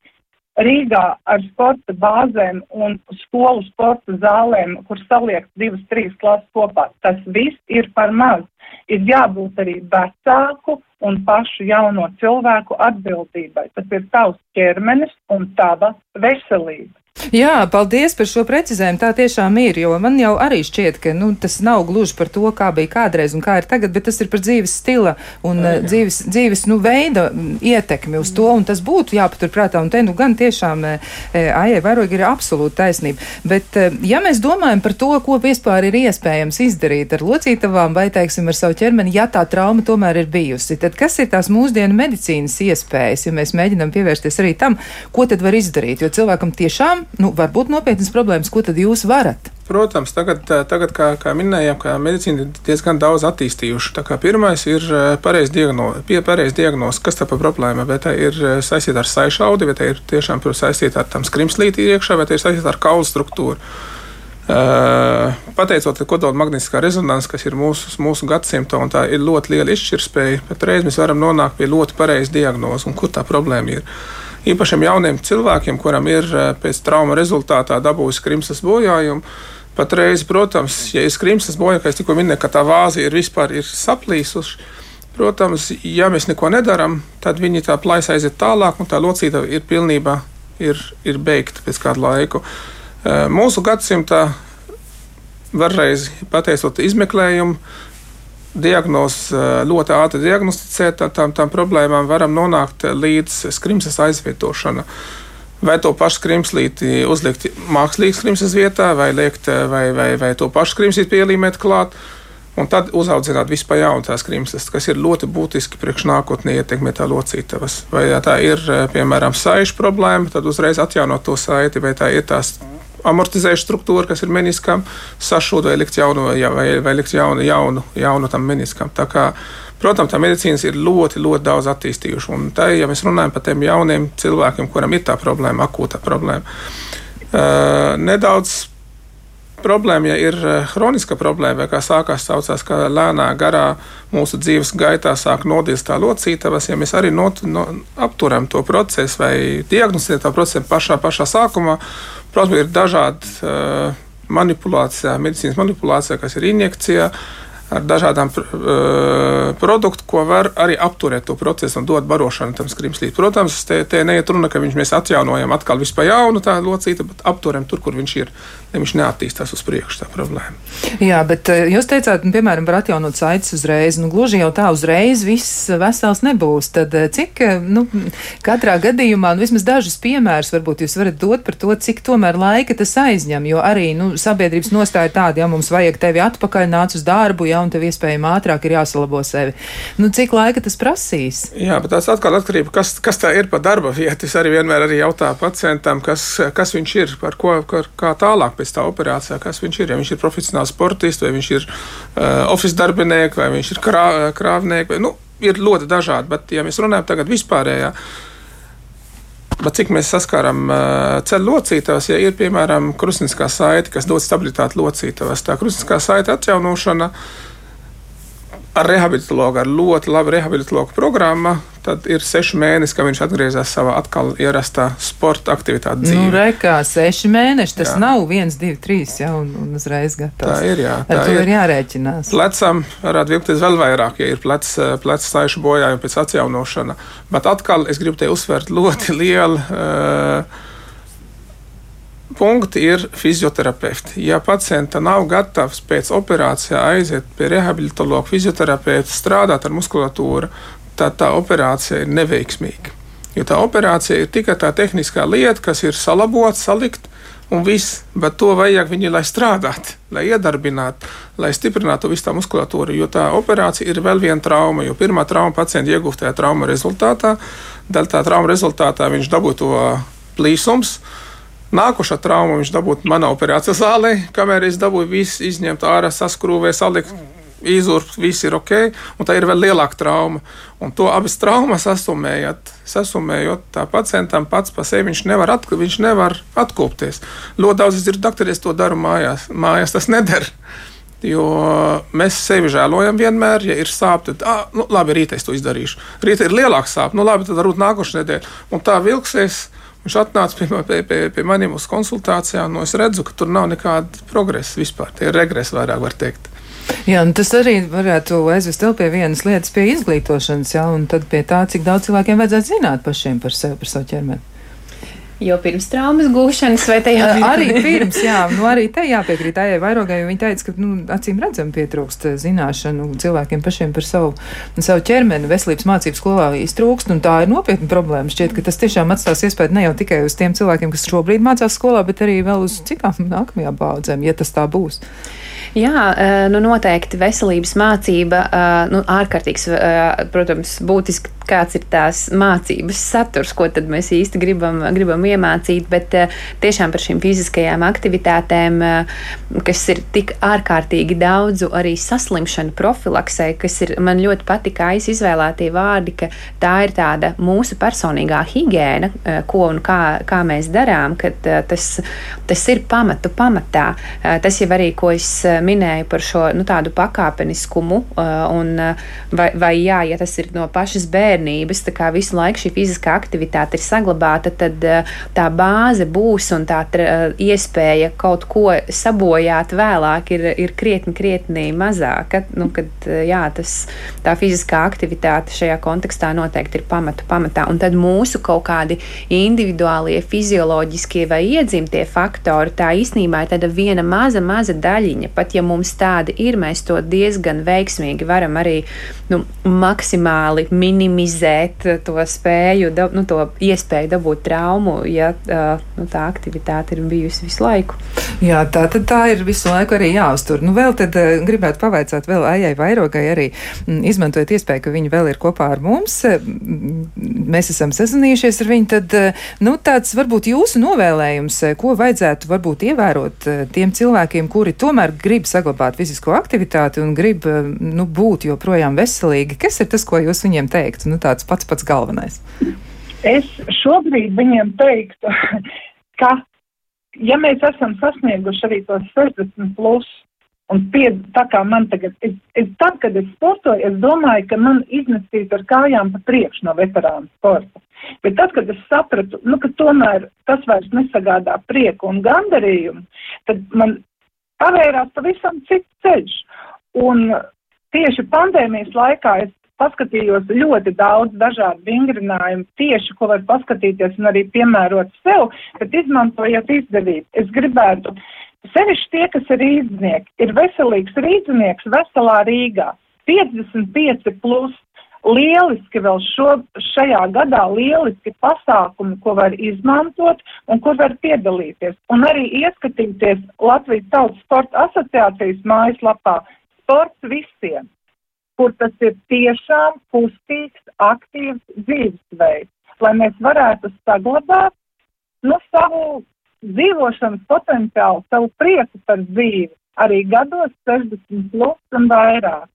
Rīgā ar sporta bāzēm un skolu sporta zālēm, kur saliek divas, trīs klases kopā, tas viss ir par maz. Ir jābūt arī vecāku un pašu jauno cilvēku atbildībai. Tas ir tavs ķermenis un tava veselība. Jā, paldies par šo precizējumu. Tā tiešām ir, jo man jau arī šķiet, ka nu, tas nav gluži par to, kā bija kādreiz un kā ir tagad, bet tas ir par dzīves stila un jā, jā. dzīves, dzīves nu, veida ietekmi uz to, un tas būtu jāpaturprātā. Un te nu gan tiešām Aijai Vairogi ir absolūta taisnība. Bet, ja mēs domājam par to, ko vispār ir iespējams izdarīt ar locītavām vai, teiksim, ar savu ķermeni, ja tā trauma tomēr ir bijusi, tad kas ir tās mūsdienu medicīnas iespējas, ja mēs mēģinam pievērsties arī tam, ko tad var izdarīt? Jo cilvēkam tiešām nu, var būt nopietnas problēmas, ko tad jūs varat? Protams, tagad, tagad kā, kā minējām, ka medicīna ir diezgan daudz attīstījuša. Pirmais ir pareizi diagnoze, pareiz diagnoz, kas tā par problēma, vai tā ir saistīta ar saišaudi, vai tā ir tiešām saistīta ar tam skrimslīti iekšā, vai tā ir saistīta ar kaulu struktūru. Pateicoties kodola magnetiskā rezonanse, kas ir mūsu, mūsu gadsimta, un tā ir ļoti liela izšķirtspēja, pat reiz mēs varam nonākt pie ļoti pareizas diagnozes un kur tā problēma ir īpašiem jauniem cilvēkiem, kuram ir eh, pēc trauma rezultātā dabūjusi krimsas bojājumu. Patreiz, protams, ja ir krimsas bojājums, kā es tikko minēju, ka tā vāze ir vispār ir saplīsusi. Protams, ja mēs neko nedarām, tad viņi tā plaisa aiziet tālāk, un tā locīta ir pilnībā ir, ir beigta pēc kāda laika. Eh, mūsu gadsimtā, varreiz pateicot izmeklējumu, diagnozi ļoti ātri diagnosticēt, tam, tam problēmām varam nonākt līdz skrimsas aizvietošana. Vai to pašu skrimslīti uzlikt mākslīgas skrimsas vietā, vai, liekt, vai, vai, vai to pašu skrimslīti pielīmēt klāt, un tad uzaudzināt vispār jaunu tās skrimsas, kas ir ļoti būtiski priekš nākotnē ietekmē tā locītavas. Vai ja tā ir, piemēram, saišu problēma, tad uzreiz atjaunot to saiti, vai tā ir tās amortizējuša struktūra, kas ir meniskam, sašūt vai likt jaunu, vai, vai likt jaunu, jaunu, jaunu tam meniskam. Protams, tā medicīnas ir ļoti, ļoti daudz attīstījuša. Un tā, ja mēs runājam par tiem jauniem cilvēkiem, kuriem ir tā problēma, akūta problēma, uh, nedaudz problēma, ja ir hroniska problēma, vai kā sākās saucās, ka lēnā garā mūsu dzīves gaitā sāk nodies tā locītavas, ja mēs arī not, no, apturam to procesu vai diagnosticējam to procesu pašā, pašā sākumā, Protams, ir dažādi uh, manipulācijā, medicīnas manipulācijā, kas ir injekcijā. Uh, ar dažādām uh, produktu, ko var arī apturēt to procesu un dot barošanu tam skrimslītam. Protams, te, te neiet runa, ka viņš, mēs atjaunojam atkal vispār jaunu tādu locītu, bet apturam tur, kur viņš ir, lai viņš neattīstās uz priekšu tā problēma. Jā, bet jūs teicāt, nu, piemēram, var atjaunot saites uzreiz, nu gluži jau tā uzreiz viss vesels nebūs. Tad cik, nu, katrā gadījumā, nu, vismaz dažus piemērus varbūt jūs varat dot par to, cik tomēr laika tas aizņem, jo arī, nu, sabiedrības nostāja tāda, ja mums vajag tevi atpakaļ, nāc uz darbu, ja un tev iespējami ātrāk ir jāsalabo sevi. Nu, cik laika tas prasīs? Jā, bet tas atkal atkarība, kas, kas tā ir pa darba vietu. Es arī vienmēr arī jautāju pacientam, kas, kas viņš ir, par ko, kā, kā tālāk pēc tā operācijā, kas viņš ir. Ja viņš ir profesionāls sportists, vai viņš ir uh, oficiāls darbinieks, vai viņš ir krā, krāvnieks. Nu, ir ļoti dažādi, bet ja mēs runājam tagad vispārējā. Ja, Bet cik mēs saskāram ceļu locītājos, ja ir piemēram krustniskā saite, kas dod stabilitāti locītājos, tā krustniskā saite atjaunošana ar rehabilitologu, ar ļoti labu rehabilitologu programmu, tad ir seši mēneši, kad viņš atgriezīsies savā atkal ierastā sporta aktivitāte dzīvē. Nu, rekā, seši mēneši, tas jā. nav viens, divi, trīs, jā, un, un uzreiz gatavs. Tā ir, jā. Tā ar to ir, ir jārēķinās. Plecam varētu vilkties vēl vairāk, ja ir plec, plec saišu bojājumi pēc atjaunošana, bet atkal es gribu te uzsvērt ļoti lielu. Uh, punkti ir fizioterapeisti. Ja pacienta nav gatavs pēc operācijā aiziet pie rehabilitologa, fizioterapeiта, strādāt ar muskulatūru, tad tā operācija ir neveiksmīga. Jo tā operācija ir tikai tā tehniskā lieta, kas ir salabot, salikt, un viss. Bet to vajag viņi, lai strādātu, lai iedarbinātu, lai stiprinātu visu tā muskulatūru. Jo tā operācija ir vēl viena trauma, jo pirmā trauma pacienta iegūtajā trauma rezultātā, daļā tā trauma rezultātā viņš dabūja to plīsums Nākošā trauma viņš dabūja manā operācijas zālē, kamēr es dabūju visu izņemt ārā, saskrūvēt, salikt. Izurbt, viss ir ok, un tā ir vēl lielāka trauma. Un to abas traumas sasumējot, sasumējot tā pacientam pats par sevi viņš nevar, atk viņš nevar atkopties. Ļoti daudz es dzirdu, doktori, es to daru mājās. Mājās tas nedara. Jo mēs sevi žēlojam vienmēr, ja ir sāpes, tad, ah, nu, labi, rīt es to izdarīšu. Rīt ir lielāka sāpe, nu, labi, tad varbūt nākošais nedēļa. Un tā vilksies Viņš atnāca pie, pie, pie, pie maniem uz konsultācijām, un es redzu, ka tur nav nekāda progresa vispār. Tie ir regresi, vairāk var teikt. Jā, un tas arī varētu aizvest vēl pie vienas lietas, pie izglītošanas, jā, un tad pie tā, cik daudz cilvēkiem vajadzētu zināt pašiem par sevi, par savu ķermeni. Jo pirms traumas gūšanas, vai tajā arī pirms, jā, nu arī te jāpiekrīt Ejai Vairogai, jo viņa teica, ka, nu, acīm redzam pietrūkst zināšanu cilvēkiem pašiem par savu, savu ķermeni, veselības mācību skolā iztrūkst, un tā ir nopietna problēma. Šķiet, ka tas tiešām atstās iespēju ne jau tikai uz tiem cilvēkiem, kas šobrīd mācās skolā, bet arī vēl uz citām nākamajām paudzēm, ja tas tā būs. Jā, nu noteikti veselības mācība, nu, ārkārtīgs, protams, būtiski kāds ir tās mācības saturs, ko tad mēs īsti gribam, gribam iemācīt, bet tiešām par šīm fiziskajām aktivitātēm, kas ir tik ārkārtīgi daudzu arī saslimšanu profilaksē, kas ir man ļoti patika aiz izvēlētie vārdi, ka tā ir tāda mūsu personīgā higiēna, ko un kā, kā mēs darām, ka tas, tas ir pamatu pamatā. Tas jau arī, ko es minēju par šo nu, tādu pakāpeniskumu, un vai, vai jā, ja tas ir no pašas bērnības, tā kā visu laiku šī fiziskā aktivitāte ir saglabāta, tad tā bāze būs un tā iespēja kaut ko sabojāt vēlāk ir, ir krietni, krietni mazāka. Nu, kad, jā, tas, tā fiziskā aktivitāte šajā kontekstā noteikti ir pamatu pamatā. Un tad mūsu kaut kādi individuālie, fizioloģiskie vai iedzimtie faktori, tā īstenībā ir tāda viena maza, maza daļiņa. Pat ja mums tādi ir, mēs to diezgan veiksmīgi varam arī nu, maksimāli minimizēt to spēju, da, nu, to iespēju dabūt traumu, ja nu, tā aktivitāte ir bijusi visu laiku. Jā, tā tad tā ir visu laiku arī jāuztur. Nu, vēl tad gribētu pavaicāt vēl Aijai Vairogai arī izmantojot iespēju, ka viņa vēl ir kopā ar mums. Mēs esam sazinājušies ar viņu, tad nu, tāds varbūt jūsu novēlējums, ko vajadzētu varbūt ievērot tiem cilvēkiem, kuri tomēr grib grib saglabāt fizisko aktivitāti un grib eh, nu, būt joprojām veselīgi, kas ir tas, ko jūs viņiem teiktu? Nu, tāds pats pats galvenais. Es šobrīd viņiem teiktu, [laughs] ka, ja mēs esam sasnieguši arī tos 60 plus, un pie, tā kā man tagad, es, es, tad, kad es sportoju, es domāju, ka man iznesīs ar kājām pa priekšu no veterāna sporta. Bet tad, kad es sapratu, nu, ka tomēr tas vairs nesagādā prieku un gandarījumu, tad man pavērās pavisam cits ceļš. Un tieši pandēmijas laikā es paskatījos ļoti daudz dažādu vingrinājumu, tieši ko var paskatīties un arī piemērot sev, bet izmantojot izdevību. Es gribētu, sevišķi tie, kas ir rīznieki, ir veselīgs rīznieks veselā Rīgā, 55 plus lieliski vēl šo, šajā gadā lieliski pasākumi, ko var izmantot un kur var piedalīties. Un arī ieskatīties Latvijas Tautas sporta asociācijas mājaslapā sports visiem, kur tas ir tiešām kustīgs, aktīvs dzīvesveids, lai mēs varētu saglabāt nu, savu dzīvošanas potenciālu, savu prieku par dzīvi arī gados 60 plus un vairāk.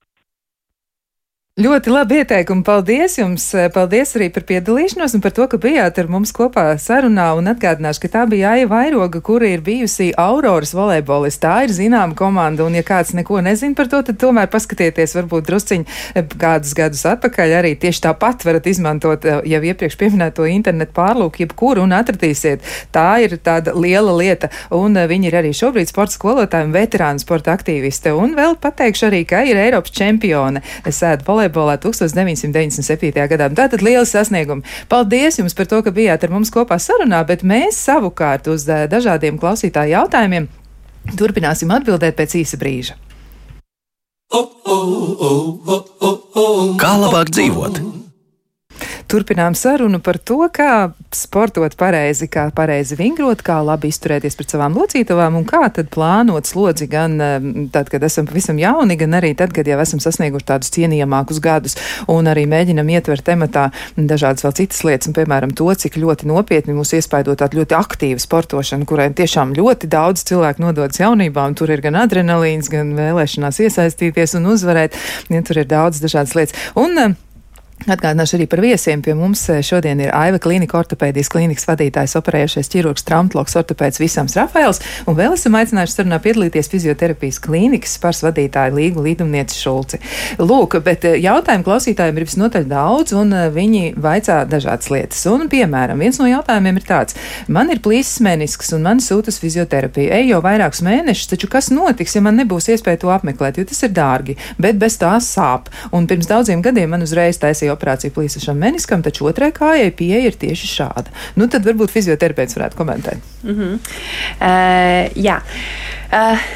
Ļoti labi ieteikumi. Paldies jums! Paldies arī par piedalīšanos un par to, ka bijāt ar mums kopā sarunā. Un atgādināšu, ka tā bija Aija Vairoga, kura ir bijusi Auroras volejbolista. Tā ir zināma komanda, un ja kāds neko nezin par to, tad tomēr paskatieties varbūt drusciņi eh, kādus gadus atpakaļ. Arī tieši tāpat varat izmantot eh, jau iepriekš pieminēto internetu pārlūku, jebkuru un atradīsiet. Tā ir tāda liela lieta, un eh, viņi ir arī šobrīd sporta skolotāji un veterāni sporta aktīvisti. Un vēl pateikšu arī, ka ir Eiropas čempione. Es sēdu volejbolā volejbolā 1997. gadā. Tātad lieli sasniegumi. Paldies jums par to, ka bijāt ar mums kopā sarunā, bet mēs savukārt uz eh, dažādiem klausītāju jautājumiem turpināsim atbildēt pēc īsa brīža. Kā labāk dzīvot? Turpinām sarunu par to, kā sportot pareizi, kā pareizi vingrot, kā labi izturēties pret savām locītavām un kā tad plānot slodzi gan tad, kad esam pavisam jauni, gan arī tad, kad jau esam sasnieguši tādus cienījamākus gadus un arī mēģinam ietvert tematā dažādas vēl citas lietas, un, piemēram, to, cik ļoti nopietni mūs iespaido tāda ļoti aktīva sportošana, kurai tiešām ļoti daudz cilvēku nododas jaunībā, un tur ir gan adrenalīns, gan vēlēšanās iesaistīties un uzvarēt, ja tur ir daudz dažādas lietas. Un, Atgādināšu arī par viesiem. Pie mums eh, šodien ir Aiva Klinika, ortopēdijas klīnikas vadītājs, operējušais ķirurgs, traumatologs, ortopēds Visams Rafaels, un vēl esam aicinājuši sarunā piedalīties fizioterapijas klīnikas spars vadītāju Līgu Līdumnieci Šulci. Lūk, bet eh, jautājumu klausītājiem ir visnotaļ daudz, un eh, viņi vaicā dažādas lietas. Un, piemēram, viens no jautājumiem ir tāds: man ir plīsis menisks, un man sūta uz fizioterapiju. Ej jau vairākus mēnešus, taču kas notiks, ja man nebūs iespēja to apmeklēt, jo tas ir dārgi, bet bez tā sāp. Un pirms daudziem gadiem man uzreiz taisīja operāciju plīsušam meniskam, taču otrai kājai pieeja ir tieši šāda. Nu, tad varbūt fizioterapeits varētu komentēt. Mm -hmm. uh, jā. Uh,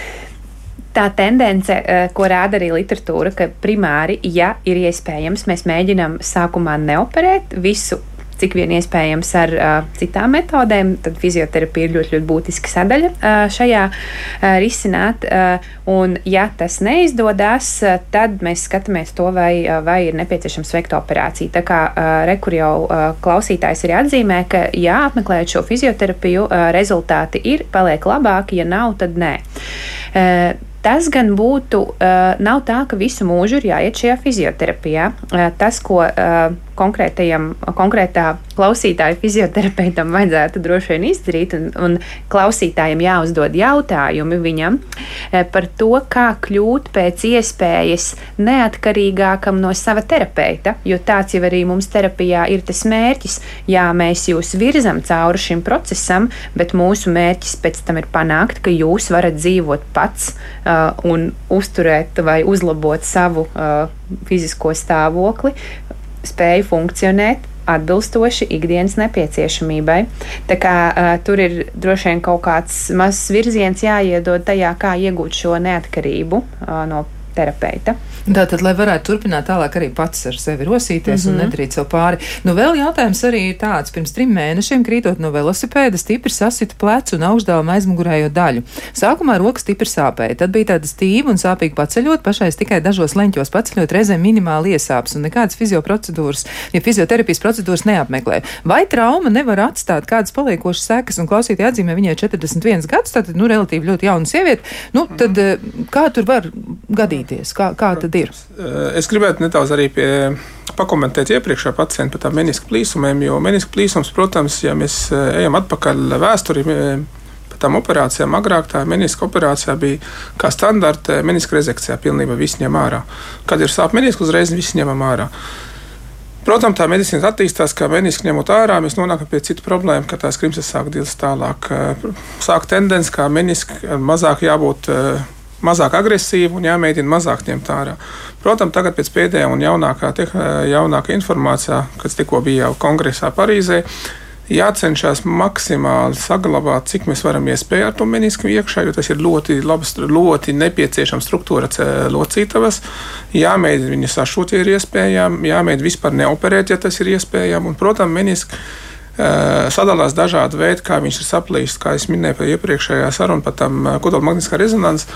tā tendence, ko rāda arī literatūra, ka primāri, ja ir iespējams, mēs mēģinām sākumā neoperēt visu cik vien iespējams ar uh, citām metodēm. Tad fizioterapija ir ļoti, ļoti būtiska sadaļa uh, šajā uh, risināt. Uh, un, ja tas neizdodas, uh, tad mēs skatāmies to, vai, uh, vai ir nepieciešams veikt operāciju. Tā kā uh, rekur jau uh, klausītājs arī atzīmē, ka, ja apmeklējot šo fizioterapiju, uh, rezultāti ir paliek labāki, ja nav, tad nē. Uh, Tas gan būtu, uh, nav tā, ka visu mūžu ir jāiet šajā fizioterapijā. Uh, tas, ko uh, konkrētā klausītāja fizioterapeitam vajadzētu droši vien izdarīt, un, un klausītājiem jāuzdod jautājumi viņam e, par to, kā kļūt pēc iespējas neatkarīgākam no sava terapeita. Jo tāds jau arī mums terapijā ir tas mērķis. Jā, mēs jūs virzam cauri šim procesam, bet mūsu mērķis pēc tam ir panākt, ka jūs varat dzīvot pats uh, un uzturēt vai uzlabot savu uh, fizisko stāvokli spēju funkcionēt atbilstoši ikdienas nepieciešamībai. Tā kā uh, tur ir droši vien kaut kāds mazs virziens jāiedod tajā, kā iegūt šo neatkarību uh, no terapeita. Tātad, lai varētu turpināt tālāk arī pats ar sevi rosīties mm -hmm. un mhm. nedarīt sev pāri. Nu, vēl jautājums arī tāds. Pirms trim mēnešiem krītot no velosipēda stipri sasita plecu un augšdāvuma aizmugurējo daļu. Sākumā rokas stipri sāpēja, tad bija tāda stīva un sāpīga paceļot, pašais tikai dažos leņķos paceļot, reizēm minimāli iesāps un nekādas fizioprocedūras, ja fizioterapijas procedūras neapmeklē. Vai trauma nevar atstāt kādas paliekošas sekas un klausītāji atzīmē viņai 41 gadus, tātad, nu, relatīvi ļoti jauna sieviete, nu, tad mm -hmm. kā tur var gadīties? Kā, kā tad ir? Eh, es gribētu nedaudz arī pie, pakomentēt iepriekšējā pacienta par tām meniska plīsumiem, jo meniska plīsums, protams, ja mēs eh, ejam atpakaļ vēsturī, par tām operācijām agrāk tā meniska operācijā bija kā standarta meniska rezekcijā, pilnībā viss ņem ārā. Kad ir sāp meniska, uzreiz viss ņemam ārā. Protams, tā medicīna attīstās, kā meniski ņemot ārā, mēs nonākam pie citu problēmu, ka tās krimses sāk dilst tālāk. Eh, sāk tendence, kā meniski mazāk jābūt mazāk agresīva un jāmēģina mazāk ņemt ārā. Protams, tagad pēc pēdējā un jaunākā, jaunākā informācijā, kas tikko bija jau kongresā Parīzē, jācenšas maksimāli saglabāt, cik mēs varam iespēju ar to menisku iekšā, jo tas ir ļoti, labs, ļoti nepieciešams struktūra locītavas. Jāmēģina viņas sašūt, ja ir iespējams, jāmēģina vispār neoperēt, ja tas ir iespējams. Un, protams, menisks sadalās dažādi veidi, kā viņš ir saplīsis, kā jau minēju iepriekšējā sarunā par tām kodolmagnētiskā rezonanci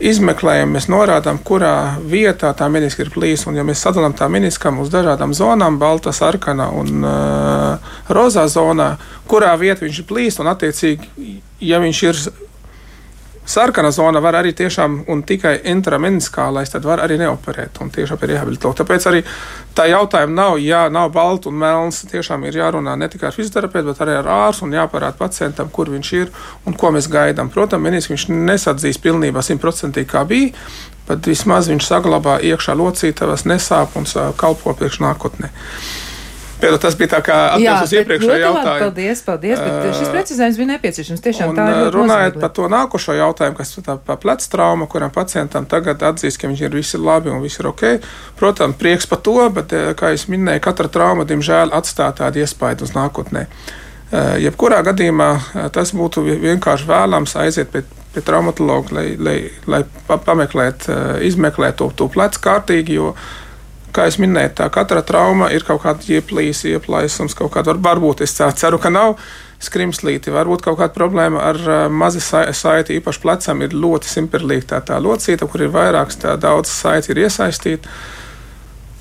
izmeklējam, mēs norādām, kurā vietā tā meniska ir plīsa. Un, ja mēs sadalām tā meniskam uz dažādām zonām, balta, sarkana un uh, rozā zonā, kurā vietā viņš ir plīsa, un attiecīgi, ja viņš ir Sarkana zona var arī tiešām un tikai intrameniskālais, tad var arī neoperēt un tiešām ir rehabilitēt. Tāpēc arī tā jautājuma nav, jā, nav balts un melns. Tiešām ir jārunā ne tikai ar fizioterapeitu, bet arī ar ārstu un jāparāda pacientam, kur viņš ir un ko mēs gaidām. Protams, meniski viņš nesadzīs pilnībā simtprocentīgi kā bija, bet vismaz viņš saglabā iekšā locītavas, nesāp un kalpo priekš nākotnē. Piedod, tas bija tā kā atbildes uz iepriekšējo jautājumu. Paldies, paldies, bet šis precizējums bija nepieciešams. Tiešām un, tā ir. Runājot par to nākošo jautājumu, kas ir par plecu traumu, kuram pacientam tagad atzīst, ka viņš ir visi labi un viss ir ok. Protams, prieks par to, bet, kā jau minēju, katra trauma, diemžēl, atstāja tādu iespaidu uz nākotnē. Jebkurā gadījumā tas būtu vienkārši vēlams aiziet pie, pie traumatologa, lai, lai, lai pameklētu, izmeklētu to, to plecu kārtīgi, jo kā jau minēju, tā katra trauma ir kaut kāda ieplīsa, ieplaisums, kaut kāda var, varbūt es ceru, ka nav. Skrimslīti, varbūt kaut kāda problēma ar mazu saiti, īpaši plecam, ir ļoti simperlīga tā, tā locīta, kur ir vairākas tā daudz saiti ir iesaistīti.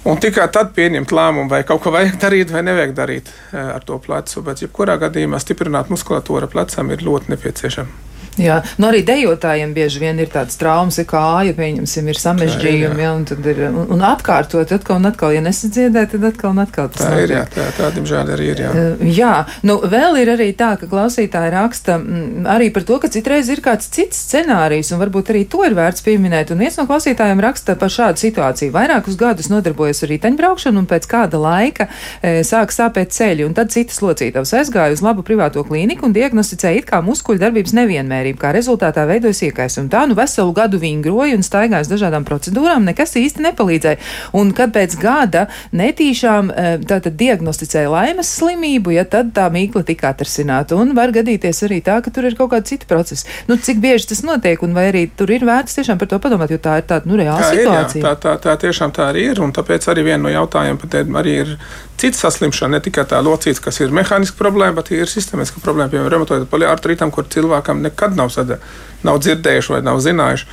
Un tikai tad pieņemt lēmumu, vai kaut ko vajag darīt vai nevajag darīt ar to plecu. Bet, jebkurā gadījumā, stiprināt muskulatūru plecam ir ļoti nepieciešama. Jā, nu arī dejotājiem bieži vien ir tāds traumas, ja kāja, pieņemsim, ir samežģījumi, jā, un tad ir, un, un atkārtot atkal un atkal, ja nesadziedē, tad atkal un atkal tas tā notiek. ir, jā, tā, tā, diemžēl arī ir, jā. Jā, nu vēl ir arī tā, ka klausītāji raksta m, mm, arī par to, ka citreiz ir kāds cits scenārijs, un varbūt arī to ir vērts pieminēt, un viens no klausītājiem raksta par šādu situāciju. Vairākus gadus nodarbojas ar riteņbraukšanu, un pēc kāda laika e, sāk sāpēt ceļi, un tad citas locītavas aizgāja uz labu privāto klīniku un diagnosticēja it kā muskuļu darbības nevienmērību nemierību, kā rezultātā veidojas iekaisumi. Tā nu veselu gadu vingroja un staigāja uz dažādām procedūrām, nekas īsti nepalīdzēja. Un kad pēc gada netīšām tātad diagnosticēja laimes slimību, ja tad tā mīkla tika atrasināta. Un var gadīties arī tā, ka tur ir kaut kādi citi procesi. Nu, cik bieži tas notiek, un vai arī tur ir vērts tiešām par to padomāt, jo tā ir tāda nu, reāla tā situācija. Ir, jā, tā, tā, tā tiešām tā arī ir, un tāpēc arī viena no jautājumiem pat arī ir cita saslimšana, ne tikai tā locīta, kas ir mehāniska problēma, bet ir sistēmiska problēma, piemēram, reumatoida poliartritam, kur cilvēkam nekad nav, sada, nav dzirdējuši vai nav zinājuši.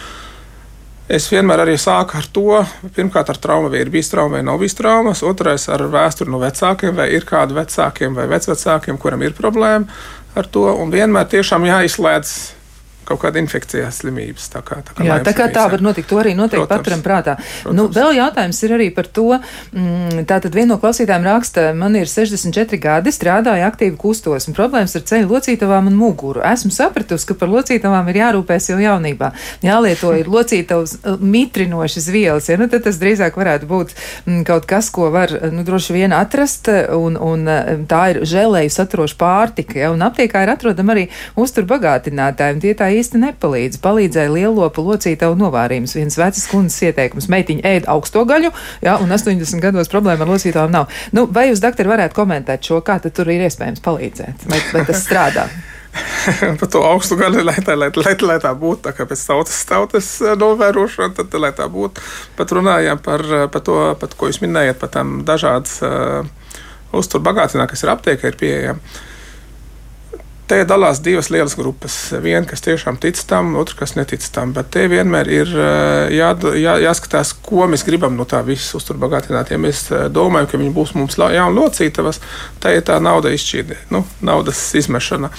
Es vienmēr arī sāku ar to, pirmkārt, ar traumu, vai ir bijis trauma vai nav bijis traumas, otrais ar vēsturi no vecākiem, vai ir kādi vecākiem vai vecvecākiem, kuram ir problēma ar to, un vienmēr tiešām jāizslēdz kaut kāda infekcijas slimības. Tā kā, tā kā, jā, tā, kā tā var notikt, to arī noteikti paturam prātā. Protams. Nu, vēl jautājums ir arī par to, mm, tātad viena no klausītājiem raksta, man ir 64 gadi, strādāju aktīvi kustos, un problēmas ar ceļu locītavām un muguru. Esmu sapratusi, ka par locītavām ir jārūpēs jau jaunībā. Jālieto ir locītavas uh, mitrinošas vielas, ja nu tad tas drīzāk varētu būt mm, kaut kas, ko var, nu, droši vien atrast, un, un uh, tā ir žēlēju saturoša pārtika, ja, un aptiekā ir atrodama arī uzturbagātinātāji, un tie tā īsti nepalīdz. Palīdzēja lielopu locītavu novārījums. Viens vecs kundzes ieteikums - meitiņa ēd augsto gaļu, jā, un 80 gados problēma ar locītavām nav. Nu, vai jūs, doktori, varētu komentēt šo, kā tur ir iespējams palīdzēt? Vai, vai tas strādā? par [laughs] to augstu gaļu, lai tā, lai, lai, lai tā būtu. Tā kā pēc tautas, tautas eh, novērošana, tad lai tā būtu. Pat runājām par, eh, par to, pat, ko jūs minējat, par tām dažādas uh, uzturbagātināšanas, kas ir aptiekā, ir pieejama. Te dalās divas lielas grupas. Viena, kas tiešām tic tam, otra, kas netic tam. Bet te vienmēr ir eh, jā, jā, jāskatās, ko mēs gribam no tā visa uzturbagātināt. Ja mēs eh, domājam, ka viņi būs mums jauni locītavas, tā ir tā nauda izšķīde, nu, naudas izmešana.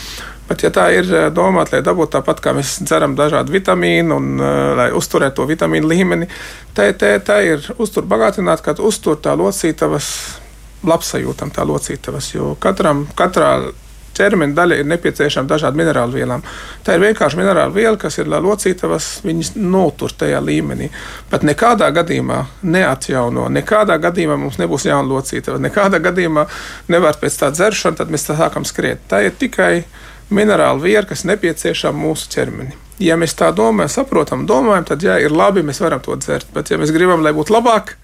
Bet, ja tā ir eh, domāta, lai dabūtu tāpat, kā mēs dzeram dažādu vitamīnu un lai uzturētu to vitamīnu līmeni, tā ir uzturbagātināta, kad uztur tā locītavas labsajūtam, tā locītavas. Jo katram, katrā ķermeņa daļa ir nepieciešama dažādām minerālu vielām. Tā ir vienkārši minerāla viela, kas ir locītavas, viņas notur tajā līmenī. Bet nekādā gadījumā neatjauno, nekādā gadījumā mums nebūs jauna locītava, nekādā gadījumā nevar pēc tā dzeršana, tad mēs tā sākam skriet. Tā ir tikai minerāla viela, kas nepieciešama mūsu ķermenim. Ja mēs tā domājam, saprotam, domājam, tad jā, ir labi, mēs varam to dzert. Bet, ja mēs gribam, lai būtu labāk,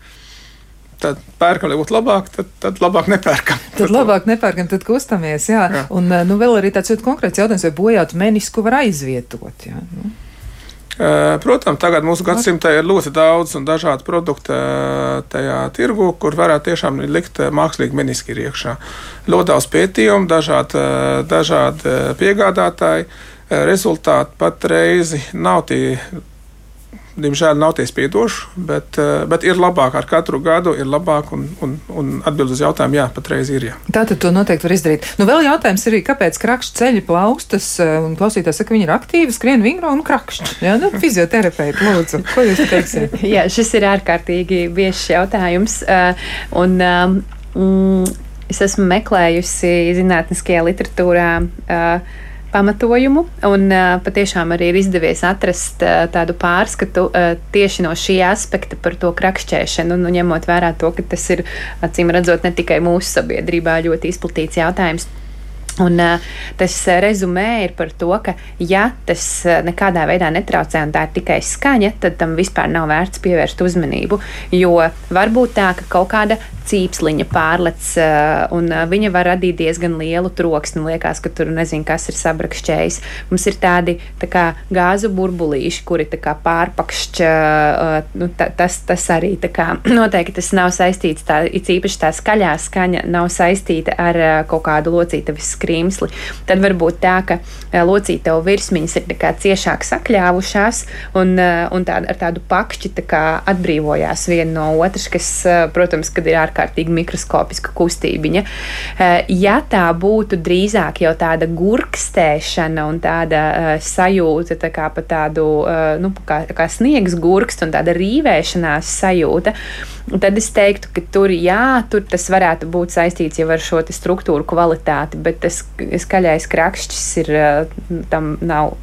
tad pērkam, lai būtu labāk, tad, tad labāk nepērkam. Tad labāk nepērkam, tad kustamies. Jā. Jā. Un nu, vēl arī tāds ļoti konkrēts jautājums, vai bojātu menisku var aizvietot. Jā, nu. Protams, tagad mūsu gadsimtā ir ļoti daudz un dažādu produktu tajā tirgu, kur varētu tiešām likt mākslīgi meniski iekšā. Ļoti daudz pētījumu, dažādi, dažādi piegādātāji. Rezultāti patreiz nav tie diemžēl nav tie spiedoši, bet, eh, bet ir labāk ar katru gadu, ir labāk un, un, un atbild uz jautājumu, jā, patreiz ir. Jā. Tā tad to noteikti var izdarīt. Nu, vēl jautājums arī, kāpēc krakšķi ceļi plaukstas, eh, un klausītājs saka, viņi ir aktīvi, skrien vingro un krakšķi. Jā, nu, fizioterapeiti, lūdzu, ko jūs teiksiet? [laughs] jā, šis ir ārkārtīgi biežs jautājums. Uh, un, um, mm, es esmu meklējusi zinātniskajā literatūrā. Uh, pamatojumu. Un uh, patiešām arī ir izdevies atrast uh, tādu pārskatu uh, tieši no šī aspekta par to krakšķēšanu, nu, ņemot vērā to, ka tas ir acīm redzot ne tikai mūsu sabiedrībā ļoti izplatīts jautājums. Un, uh, tas rezumē ir par to, ka, ja tas nekādā veidā netraucē un tā ir tikai skaņa, tad tam vispār nav vērts pievērst uzmanību. Jo var būt tā, ka kaut kāda cīpsliņa pārlec, eh, un eh, viņa var radīt diezgan lielu troksni. Liekas, ka tur nezinu, kas ir sabrakšķējis. Mums ir tādi tā kā, gāzu burbulīši, kuri pārpakšķ. Eh, nu, ta, tas, tas arī kā, [clears throat] noteikti tas nav saistīts, tā, īpaši tā skaļā skaņa nav saistīta ar kaut kādu locītavis skrimsli. Tad var būt tā, ka locītavu virsmiņas ir ciešāk sakļāvušās, un, un tā, ar tādu pakšķi tā atbrīvojās viena no otras, kas, protams, kad ir ārkārtīgi mikroskopiska kustībiņa. Eh, ja tā būtu drīzāk jau tāda gurkstēšana un tāda sajūta, tā kā pa tādu, nu, kā, kā sniegs gurkst un tāda rīvēšanās sajūta, tad es teiktu, ka tur, jā, tur tas varētu būt saistīts jau ar šo struktūru kvalitāti, bet tas skaļais krakšķis ir, tam nav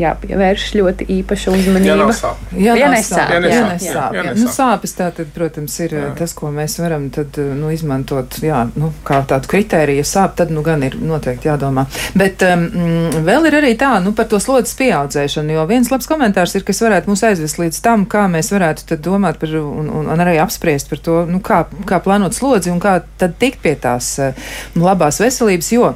jāpievērš ļoti īpaša uzmanība. Jā, nesāp, sāp, jā, jā, jā. nesāp, Jā, jā. nesāp. Nu, sāpes tā tad, protams, ir jā. tas, ko mēs varam tad, nu, izmantot, jā, nu, kā tādu kritēriju. Ja sāp, tad, nu, gan ir noteikti jādomā. Bet um, mm, vēl ir arī tā, nu, par to slodzes pieaudzēšanu, jo viens labs komentārs ir, kas varētu mūs aizvest līdz tam, kā mēs varētu tad domāt par un, un, un arī apspriest par to, nu, kā, kā plānot slodzi un kā tad tikt pie tās uh, labās veselības, jo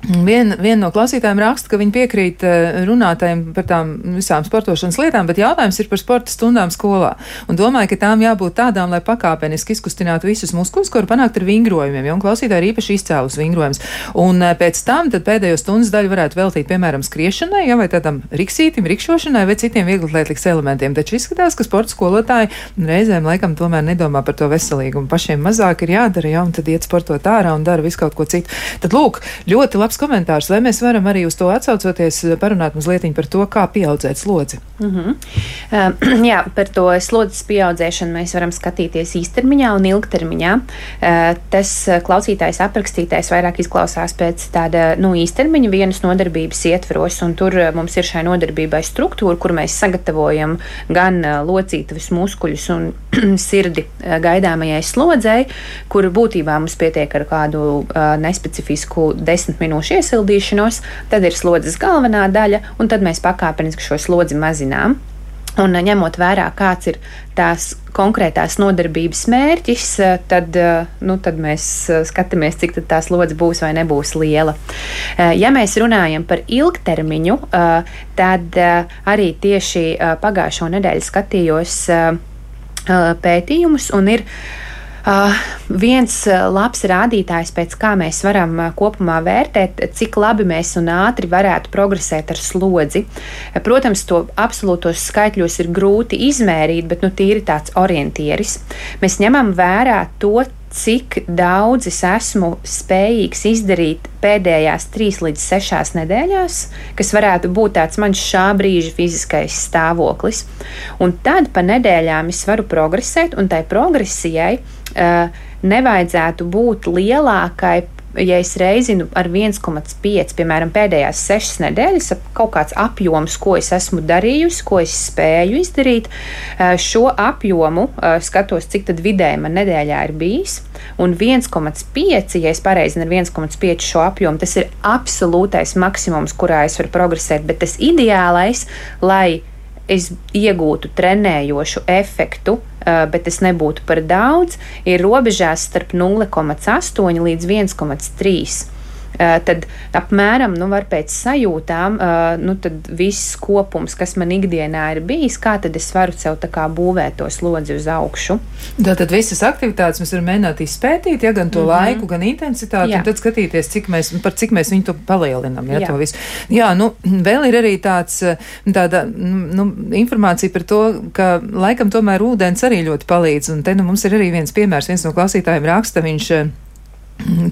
Viena vien no klausītājiem raksta, ka viņi piekrīt eh, runātājiem par tām visām sportošanas lietām, bet jautājums ir par sporta stundām skolā. Un domāju, ka tām jābūt tādām, lai pakāpeniski izkustinātu visus muskuļus, var panākt ar vingrojumiem. Jo klausītāji ir īpaši izcēlus vingrojums. Un eh, pēc tam pēdējo stundas daļu varētu veltīt, piemēram, skriešanai, ja, vai tādam riksītim, rikšošanai vai citiem vieglatlētlikas elementiem. Taču izskatās, ka sporta skolotāji reizēm laikam tomēr nedomā par to veselīgumu. Pašiem mazāk ir jādara, ja, un tad iet sportot ārā un dara visu kaut ko citu. Tad lūk, ļoti labi labs komentārs. Vai mēs varam arī uz to atsaucoties, parunāt mazliet par to, kā pieaudzēt slodzi? Mm -hmm. uh, jā, par to slodzes pieaudzēšanu mēs varam skatīties īstermiņā un ilgtermiņā. Uh, tas klausītājs aprakstītais vairāk izklausās pēc tāda nu, īstermiņa vienas nodarbības ietvaros, un tur mums ir šai nodarbībai struktūra, kur mēs sagatavojam gan uh, locītavas muskuļus un [clears throat] sirdi uh, gaidāmajai slodzei, kur būtībā mums pietiek ar kādu uh, nespecifisku desmit minūšu minūšu iesildīšanos, tad ir slodzes galvenā daļa, un tad mēs pakāpeniski šo slodzi mazinām. Un ņemot vērā, kāds ir tās konkrētās nodarbības mērķis, tad, nu, tad mēs skatāmies, cik tā slodze būs vai nebūs liela. Ja mēs runājam par ilgtermiņu, tad arī tieši pagājušo nedēļu skatījos pētījumus un ir Uh, viens labs rādītājs, pēc kā mēs varam uh, kopumā vērtēt, cik labi mēs un ātri varētu progresēt ar slodzi. Protams, to absolūtos skaitļos ir grūti izmērīt, bet nu, tīri tāds orientieris. Mēs ņemam vērā to, cik daudz es esmu spējīgs izdarīt pēdējās trīs līdz sešās nedēļās, kas varētu būt tāds mans šā brīža fiziskais stāvoklis. Un tad pa nedēļām es varu progresēt, un tai progresijai uh, nevajadzētu būt lielākai ja es reizinu ar 1,5, piemēram, pēdējās sešas nedēļas, kaut kāds apjoms, ko es esmu darījusi, ko es spēju izdarīt, šo apjomu skatos, cik tad vidēji man nedēļā ir bijis. Un 1,5, ja es pareizi ar 1,5 šo apjomu, tas ir absolūtais maksimums, kurā es varu progresēt, bet tas ideālais, lai es iegūtu trenējošu efektu, bet tas nebūtu par daudz, ir robežās starp 0,8 līdz 1,3. Tad apmēram nu, pēc sajūtām, nu, viss kopums, kas man ikdienā ir bijis, kā tad es varu sev būvēt to slodzi uz augšu. Tātad visas aktivitātes mēs varam mēģināt izpētīt, ja gan to mm -hmm. laiku, gan intensitāti, Jā. un tad skatīties, cik mēs, par cik mēs viņu palielinām. Ja, Jā. Visu. Jā, nu, vēl ir arī tāds, tāda nu, informācija par to, ka laikam tomēr ūdens arī ļoti palīdz, un te nu, mums ir arī viens piemērs, viens no klausītājiem raksta, viņš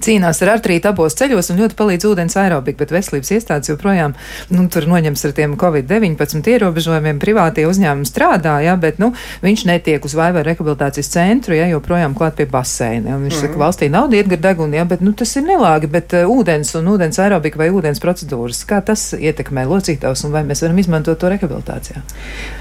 cīnās ar artrītu abos ceļos un ļoti palīdz ūdens aerobika, bet veselības iestādes joprojām nu, tur noņems ar tiem Covid-19 ierobežojumiem. Privātie uzņēmumi strādā, ja, bet nu, viņš netiek uz vaiva rehabilitācijas centru, ja joprojām klāt pie baseina. Viņš mm saka, Mhm. valstī nav dietgar deguna, ja, bet nu, tas ir nelāgi, bet uh, ūdens un ūdens aerobika vai ūdens procedūras, kā tas ietekmē locītājus un vai mēs varam izmantot to rehabilitācijā?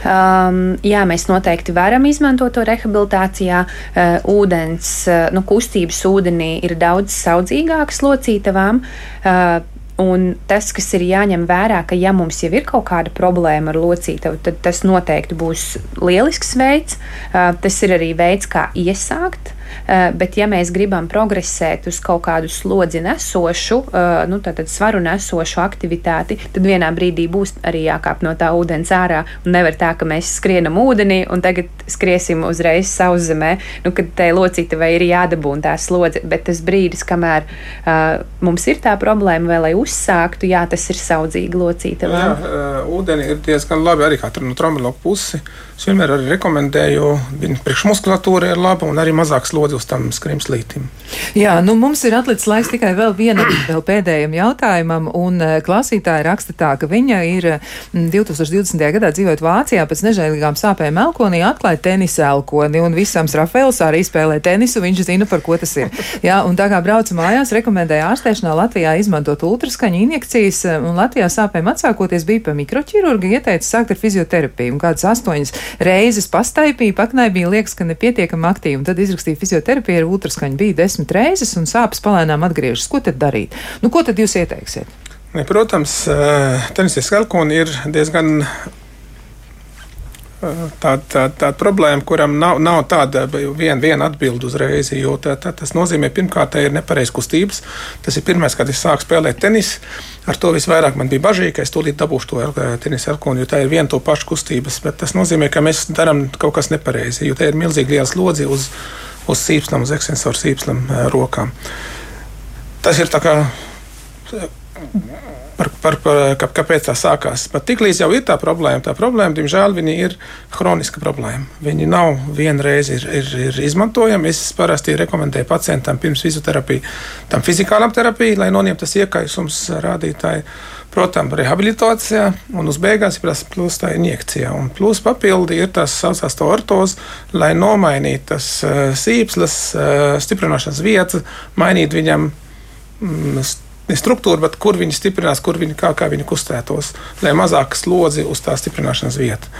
Um, jā, mēs noteikti varam izmantot to rehabilitācijā. Uh, ūdens, uh, nu, kustības ūdenī ir daudz daudz saudzīgākas locītavām. Uh, Un tas, kas ir jāņem vērā, ka, ja mums jau ir kaut kāda problēma ar locītavu, tad tas noteikti būs lielisks veids. Uh, tas ir arī veids, kā iesākt. Uh, bet, ja mēs gribam progresēt uz kaut kādu slodzi nesošu, uh, nu, tātad svaru nesošu aktivitāti, tad vienā brīdī būs arī jākāp no tā ūdens ārā. Nevar tā, ka mēs skrienam ūdenī un tagad skriesim uzreiz sauszemē, nu, kad tai locītavai ir jādabūna tā slodze. Bet tas brīdis, kamēr uh, mums ir tā problēma, vai lai uzsāktu, jā, tas ir saudzīgi locītavā. Jā, uh, ūdeni ir diezgan labi arī no traumatologa puses. Es vienmēr arī rekomendēju, viņa priekšmuskulatūra ir laba un arī mazāk slodzi uz tam skrimslītim. Jā, nu mums ir atlicis laiks tikai vēl vienam, [clears throat] vēl pēdējam jautājumam, un uh, klausītāja raksta tā, ka viņa ir mm, 2020. gadā dzīvojot Vācijā pēc nežēlīgām sāpēm elkonī, atklāja tenisa elkoni, un visams Rafaels arī spēlē tenisu, viņš zina, par ko tas ir. [laughs] Jā, un tā kā brauca mājās, rekomendēja ārstēšanā Latvijā izmantot ultraskaņu injekcijas, un Latvijā sāpēm atsākoties bija pa mikroķirurgu, ieteica sākt ar fizioterapiju, un kādas astoņas reizes pastaipīja, paknaibīja, liekas, ka nepietiekami aktīvi, un tad izrakstīja fizioterapiju ar ultraskaņu bija desmit reizes, un sāpes palēnām atgriežas. Ko tad darīt? Nu, ko tad jūs ieteiksiet? Protams, tenisijas elkoni ir diezgan tāda, tāda, tāda problēma, kuram nav, nav tāda viena vien atbilde uzreiz. Tā, tā, tas nozīmē, pirmkārt, ka ir nepareizs kustības. Tas ir pirmais, kad es sāku spēlēt tenisu. Ar to visvairāk man bija bažīgi, ka es tūlīt dabūšu to tenisa elkonu, jo tā ir viena to pašu kustības. Bet tas nozīmē, ka mēs darām kaut kas nepareizi, jo tā ir milzīgi liela slodze uz, uz sīpslam, uz ekstensoru sīpslam rokām. Tas ir tā kā par, par, par, kā, kāpēc tā sākās. Bet tiklīdz jau ir tā problēma, tā problēma, diemžēl, ir kroniska problēma. Viņi nav vienreiz ir, ir, ir izmantojami. Es parasti rekomendēju pacientam pirms fizioterapijas, tam fizikālam terapijai, lai noņemtu tas iekaisums rādītāji. Protams, rehabilitācijā un uz beigās ir plus tā injekcija. Un plus papildi ir tas saucās to ortozi, lai nomainītu tas uh, sīpslas, uh, stiprināšanas vietas, mainīt viņam mm, ne struktūra, bet kur viņi stiprinās, kur viņi kā, kā viņi kustētos, lai mazāk slodzi uz tā stiprināšanas vietu.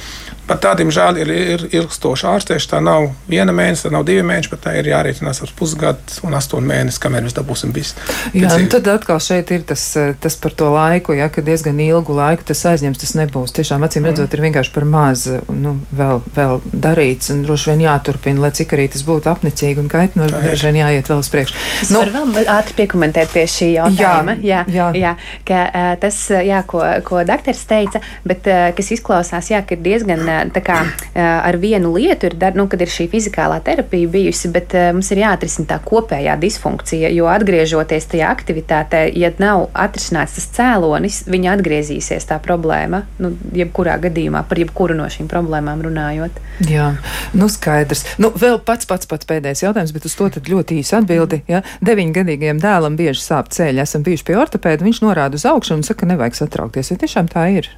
Bet tā, diemžēl, ir, ir ilgstoša ārstēšana. Tā nav viena mēneša, tā nav divi mēneši, bet tā ir jārēķinās ar pusgadu un astoņu mēnesi, kamēr mēs dabūsim visu. Jā, nu tad atkal šeit ir tas, tas par to laiku, ja, ka diezgan ilgu laiku tas aizņems, tas nebūs. Tiešām, acīm redzot, ir vienkārši par maz nu, vēl, vēl darīts un droši vien jāturpina, lai cik arī tas būtu apnicīgi un kaitinoši, droši vien jāiet vēl uz priekšu. Nu, varu vēl ātri piekomentēt pie šī jautājuma. Jā, jā, jā. jā ka, tas, jā, ko, ko doktors teica, bet kas izklausās, jā, ka ir diezgan kā, ar vienu lietu ir, dar, nu, kad ir šī fizikālā terapija bijusi, bet mums ir jāatrisina tā kopējā disfunkcija, jo atgriežoties tajā aktivitātē, ja nav atrisināts tas cēlonis, viņa atgriezīsies tā problēma, nu, jebkurā gadījumā par jebkuru no šīm problēmām runājot. Jā, nu skaidrs. Nu, vēl pats pats pats pēdējais jautājums, bet uz to tad ļoti īsi atbildi. Ja? Deviņgadīgajam dēlam bieži sāp ceļi, esam bijuši pie ortopēda, viņš norāda uz augšu un saka, nevajag satraukties. Vai tiešām tā ir?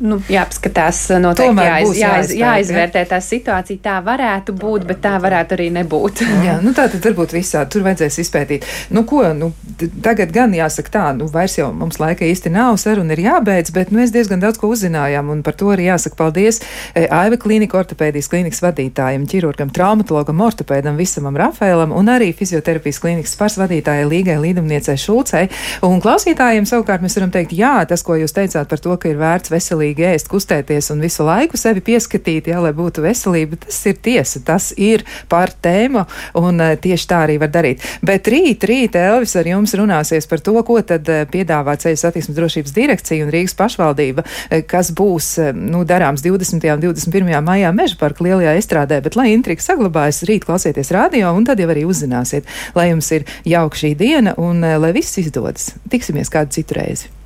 Nu, jāpaskatās, noteikti jāiz, jāiz, jāizvērtē tā situācija. Tā varētu būt, bet tā varētu arī nebūt. [laughs] Jā, nu tā tad varbūt visādi tur vajadzēs izpētīt. Nu, ko, nu, tagad gan jāsaka tā, nu, vairs jau mums laika īsti nav, saruna ir jābeidz, bet nu, mēs diezgan daudz ko uzzinājām, un par to arī jāsaka paldies e, Aiva klīnika ortopēdijas klīnikas vadītājiem, ķirurgam, traumatologam, ortopēdam Visamam Rafēlam un arī fizioterapijas klīnikas pārs vadītājai Līgai Līdumniecei Šulcei. Un klausītājiem savukārt mēs varam teikt, jā, tas, ko jūs teicāt par to, ka ir vērts veselīgi veselīgi ēst, kustēties un visu laiku sevi pieskatīt, jā, lai būtu veselība. Tas ir tiesa, tas ir par tēmu, un uh, tieši tā arī var darīt. Bet rīt, rīt Elvis ar jums runāsies par to, ko tad uh, piedāvā Ceļu satiksmes drošības direkcija un Rīgas pašvaldība, uh, kas būs, nu, darāms 20. un 21. maijā meža parka lielajā estrādē, bet lai intriga saglabājas, rīt klausieties radio, un tad jau arī uzzināsiet, lai jums ir jauka šī diena un lai viss izdodas. Tiksimies kādu citu reizi.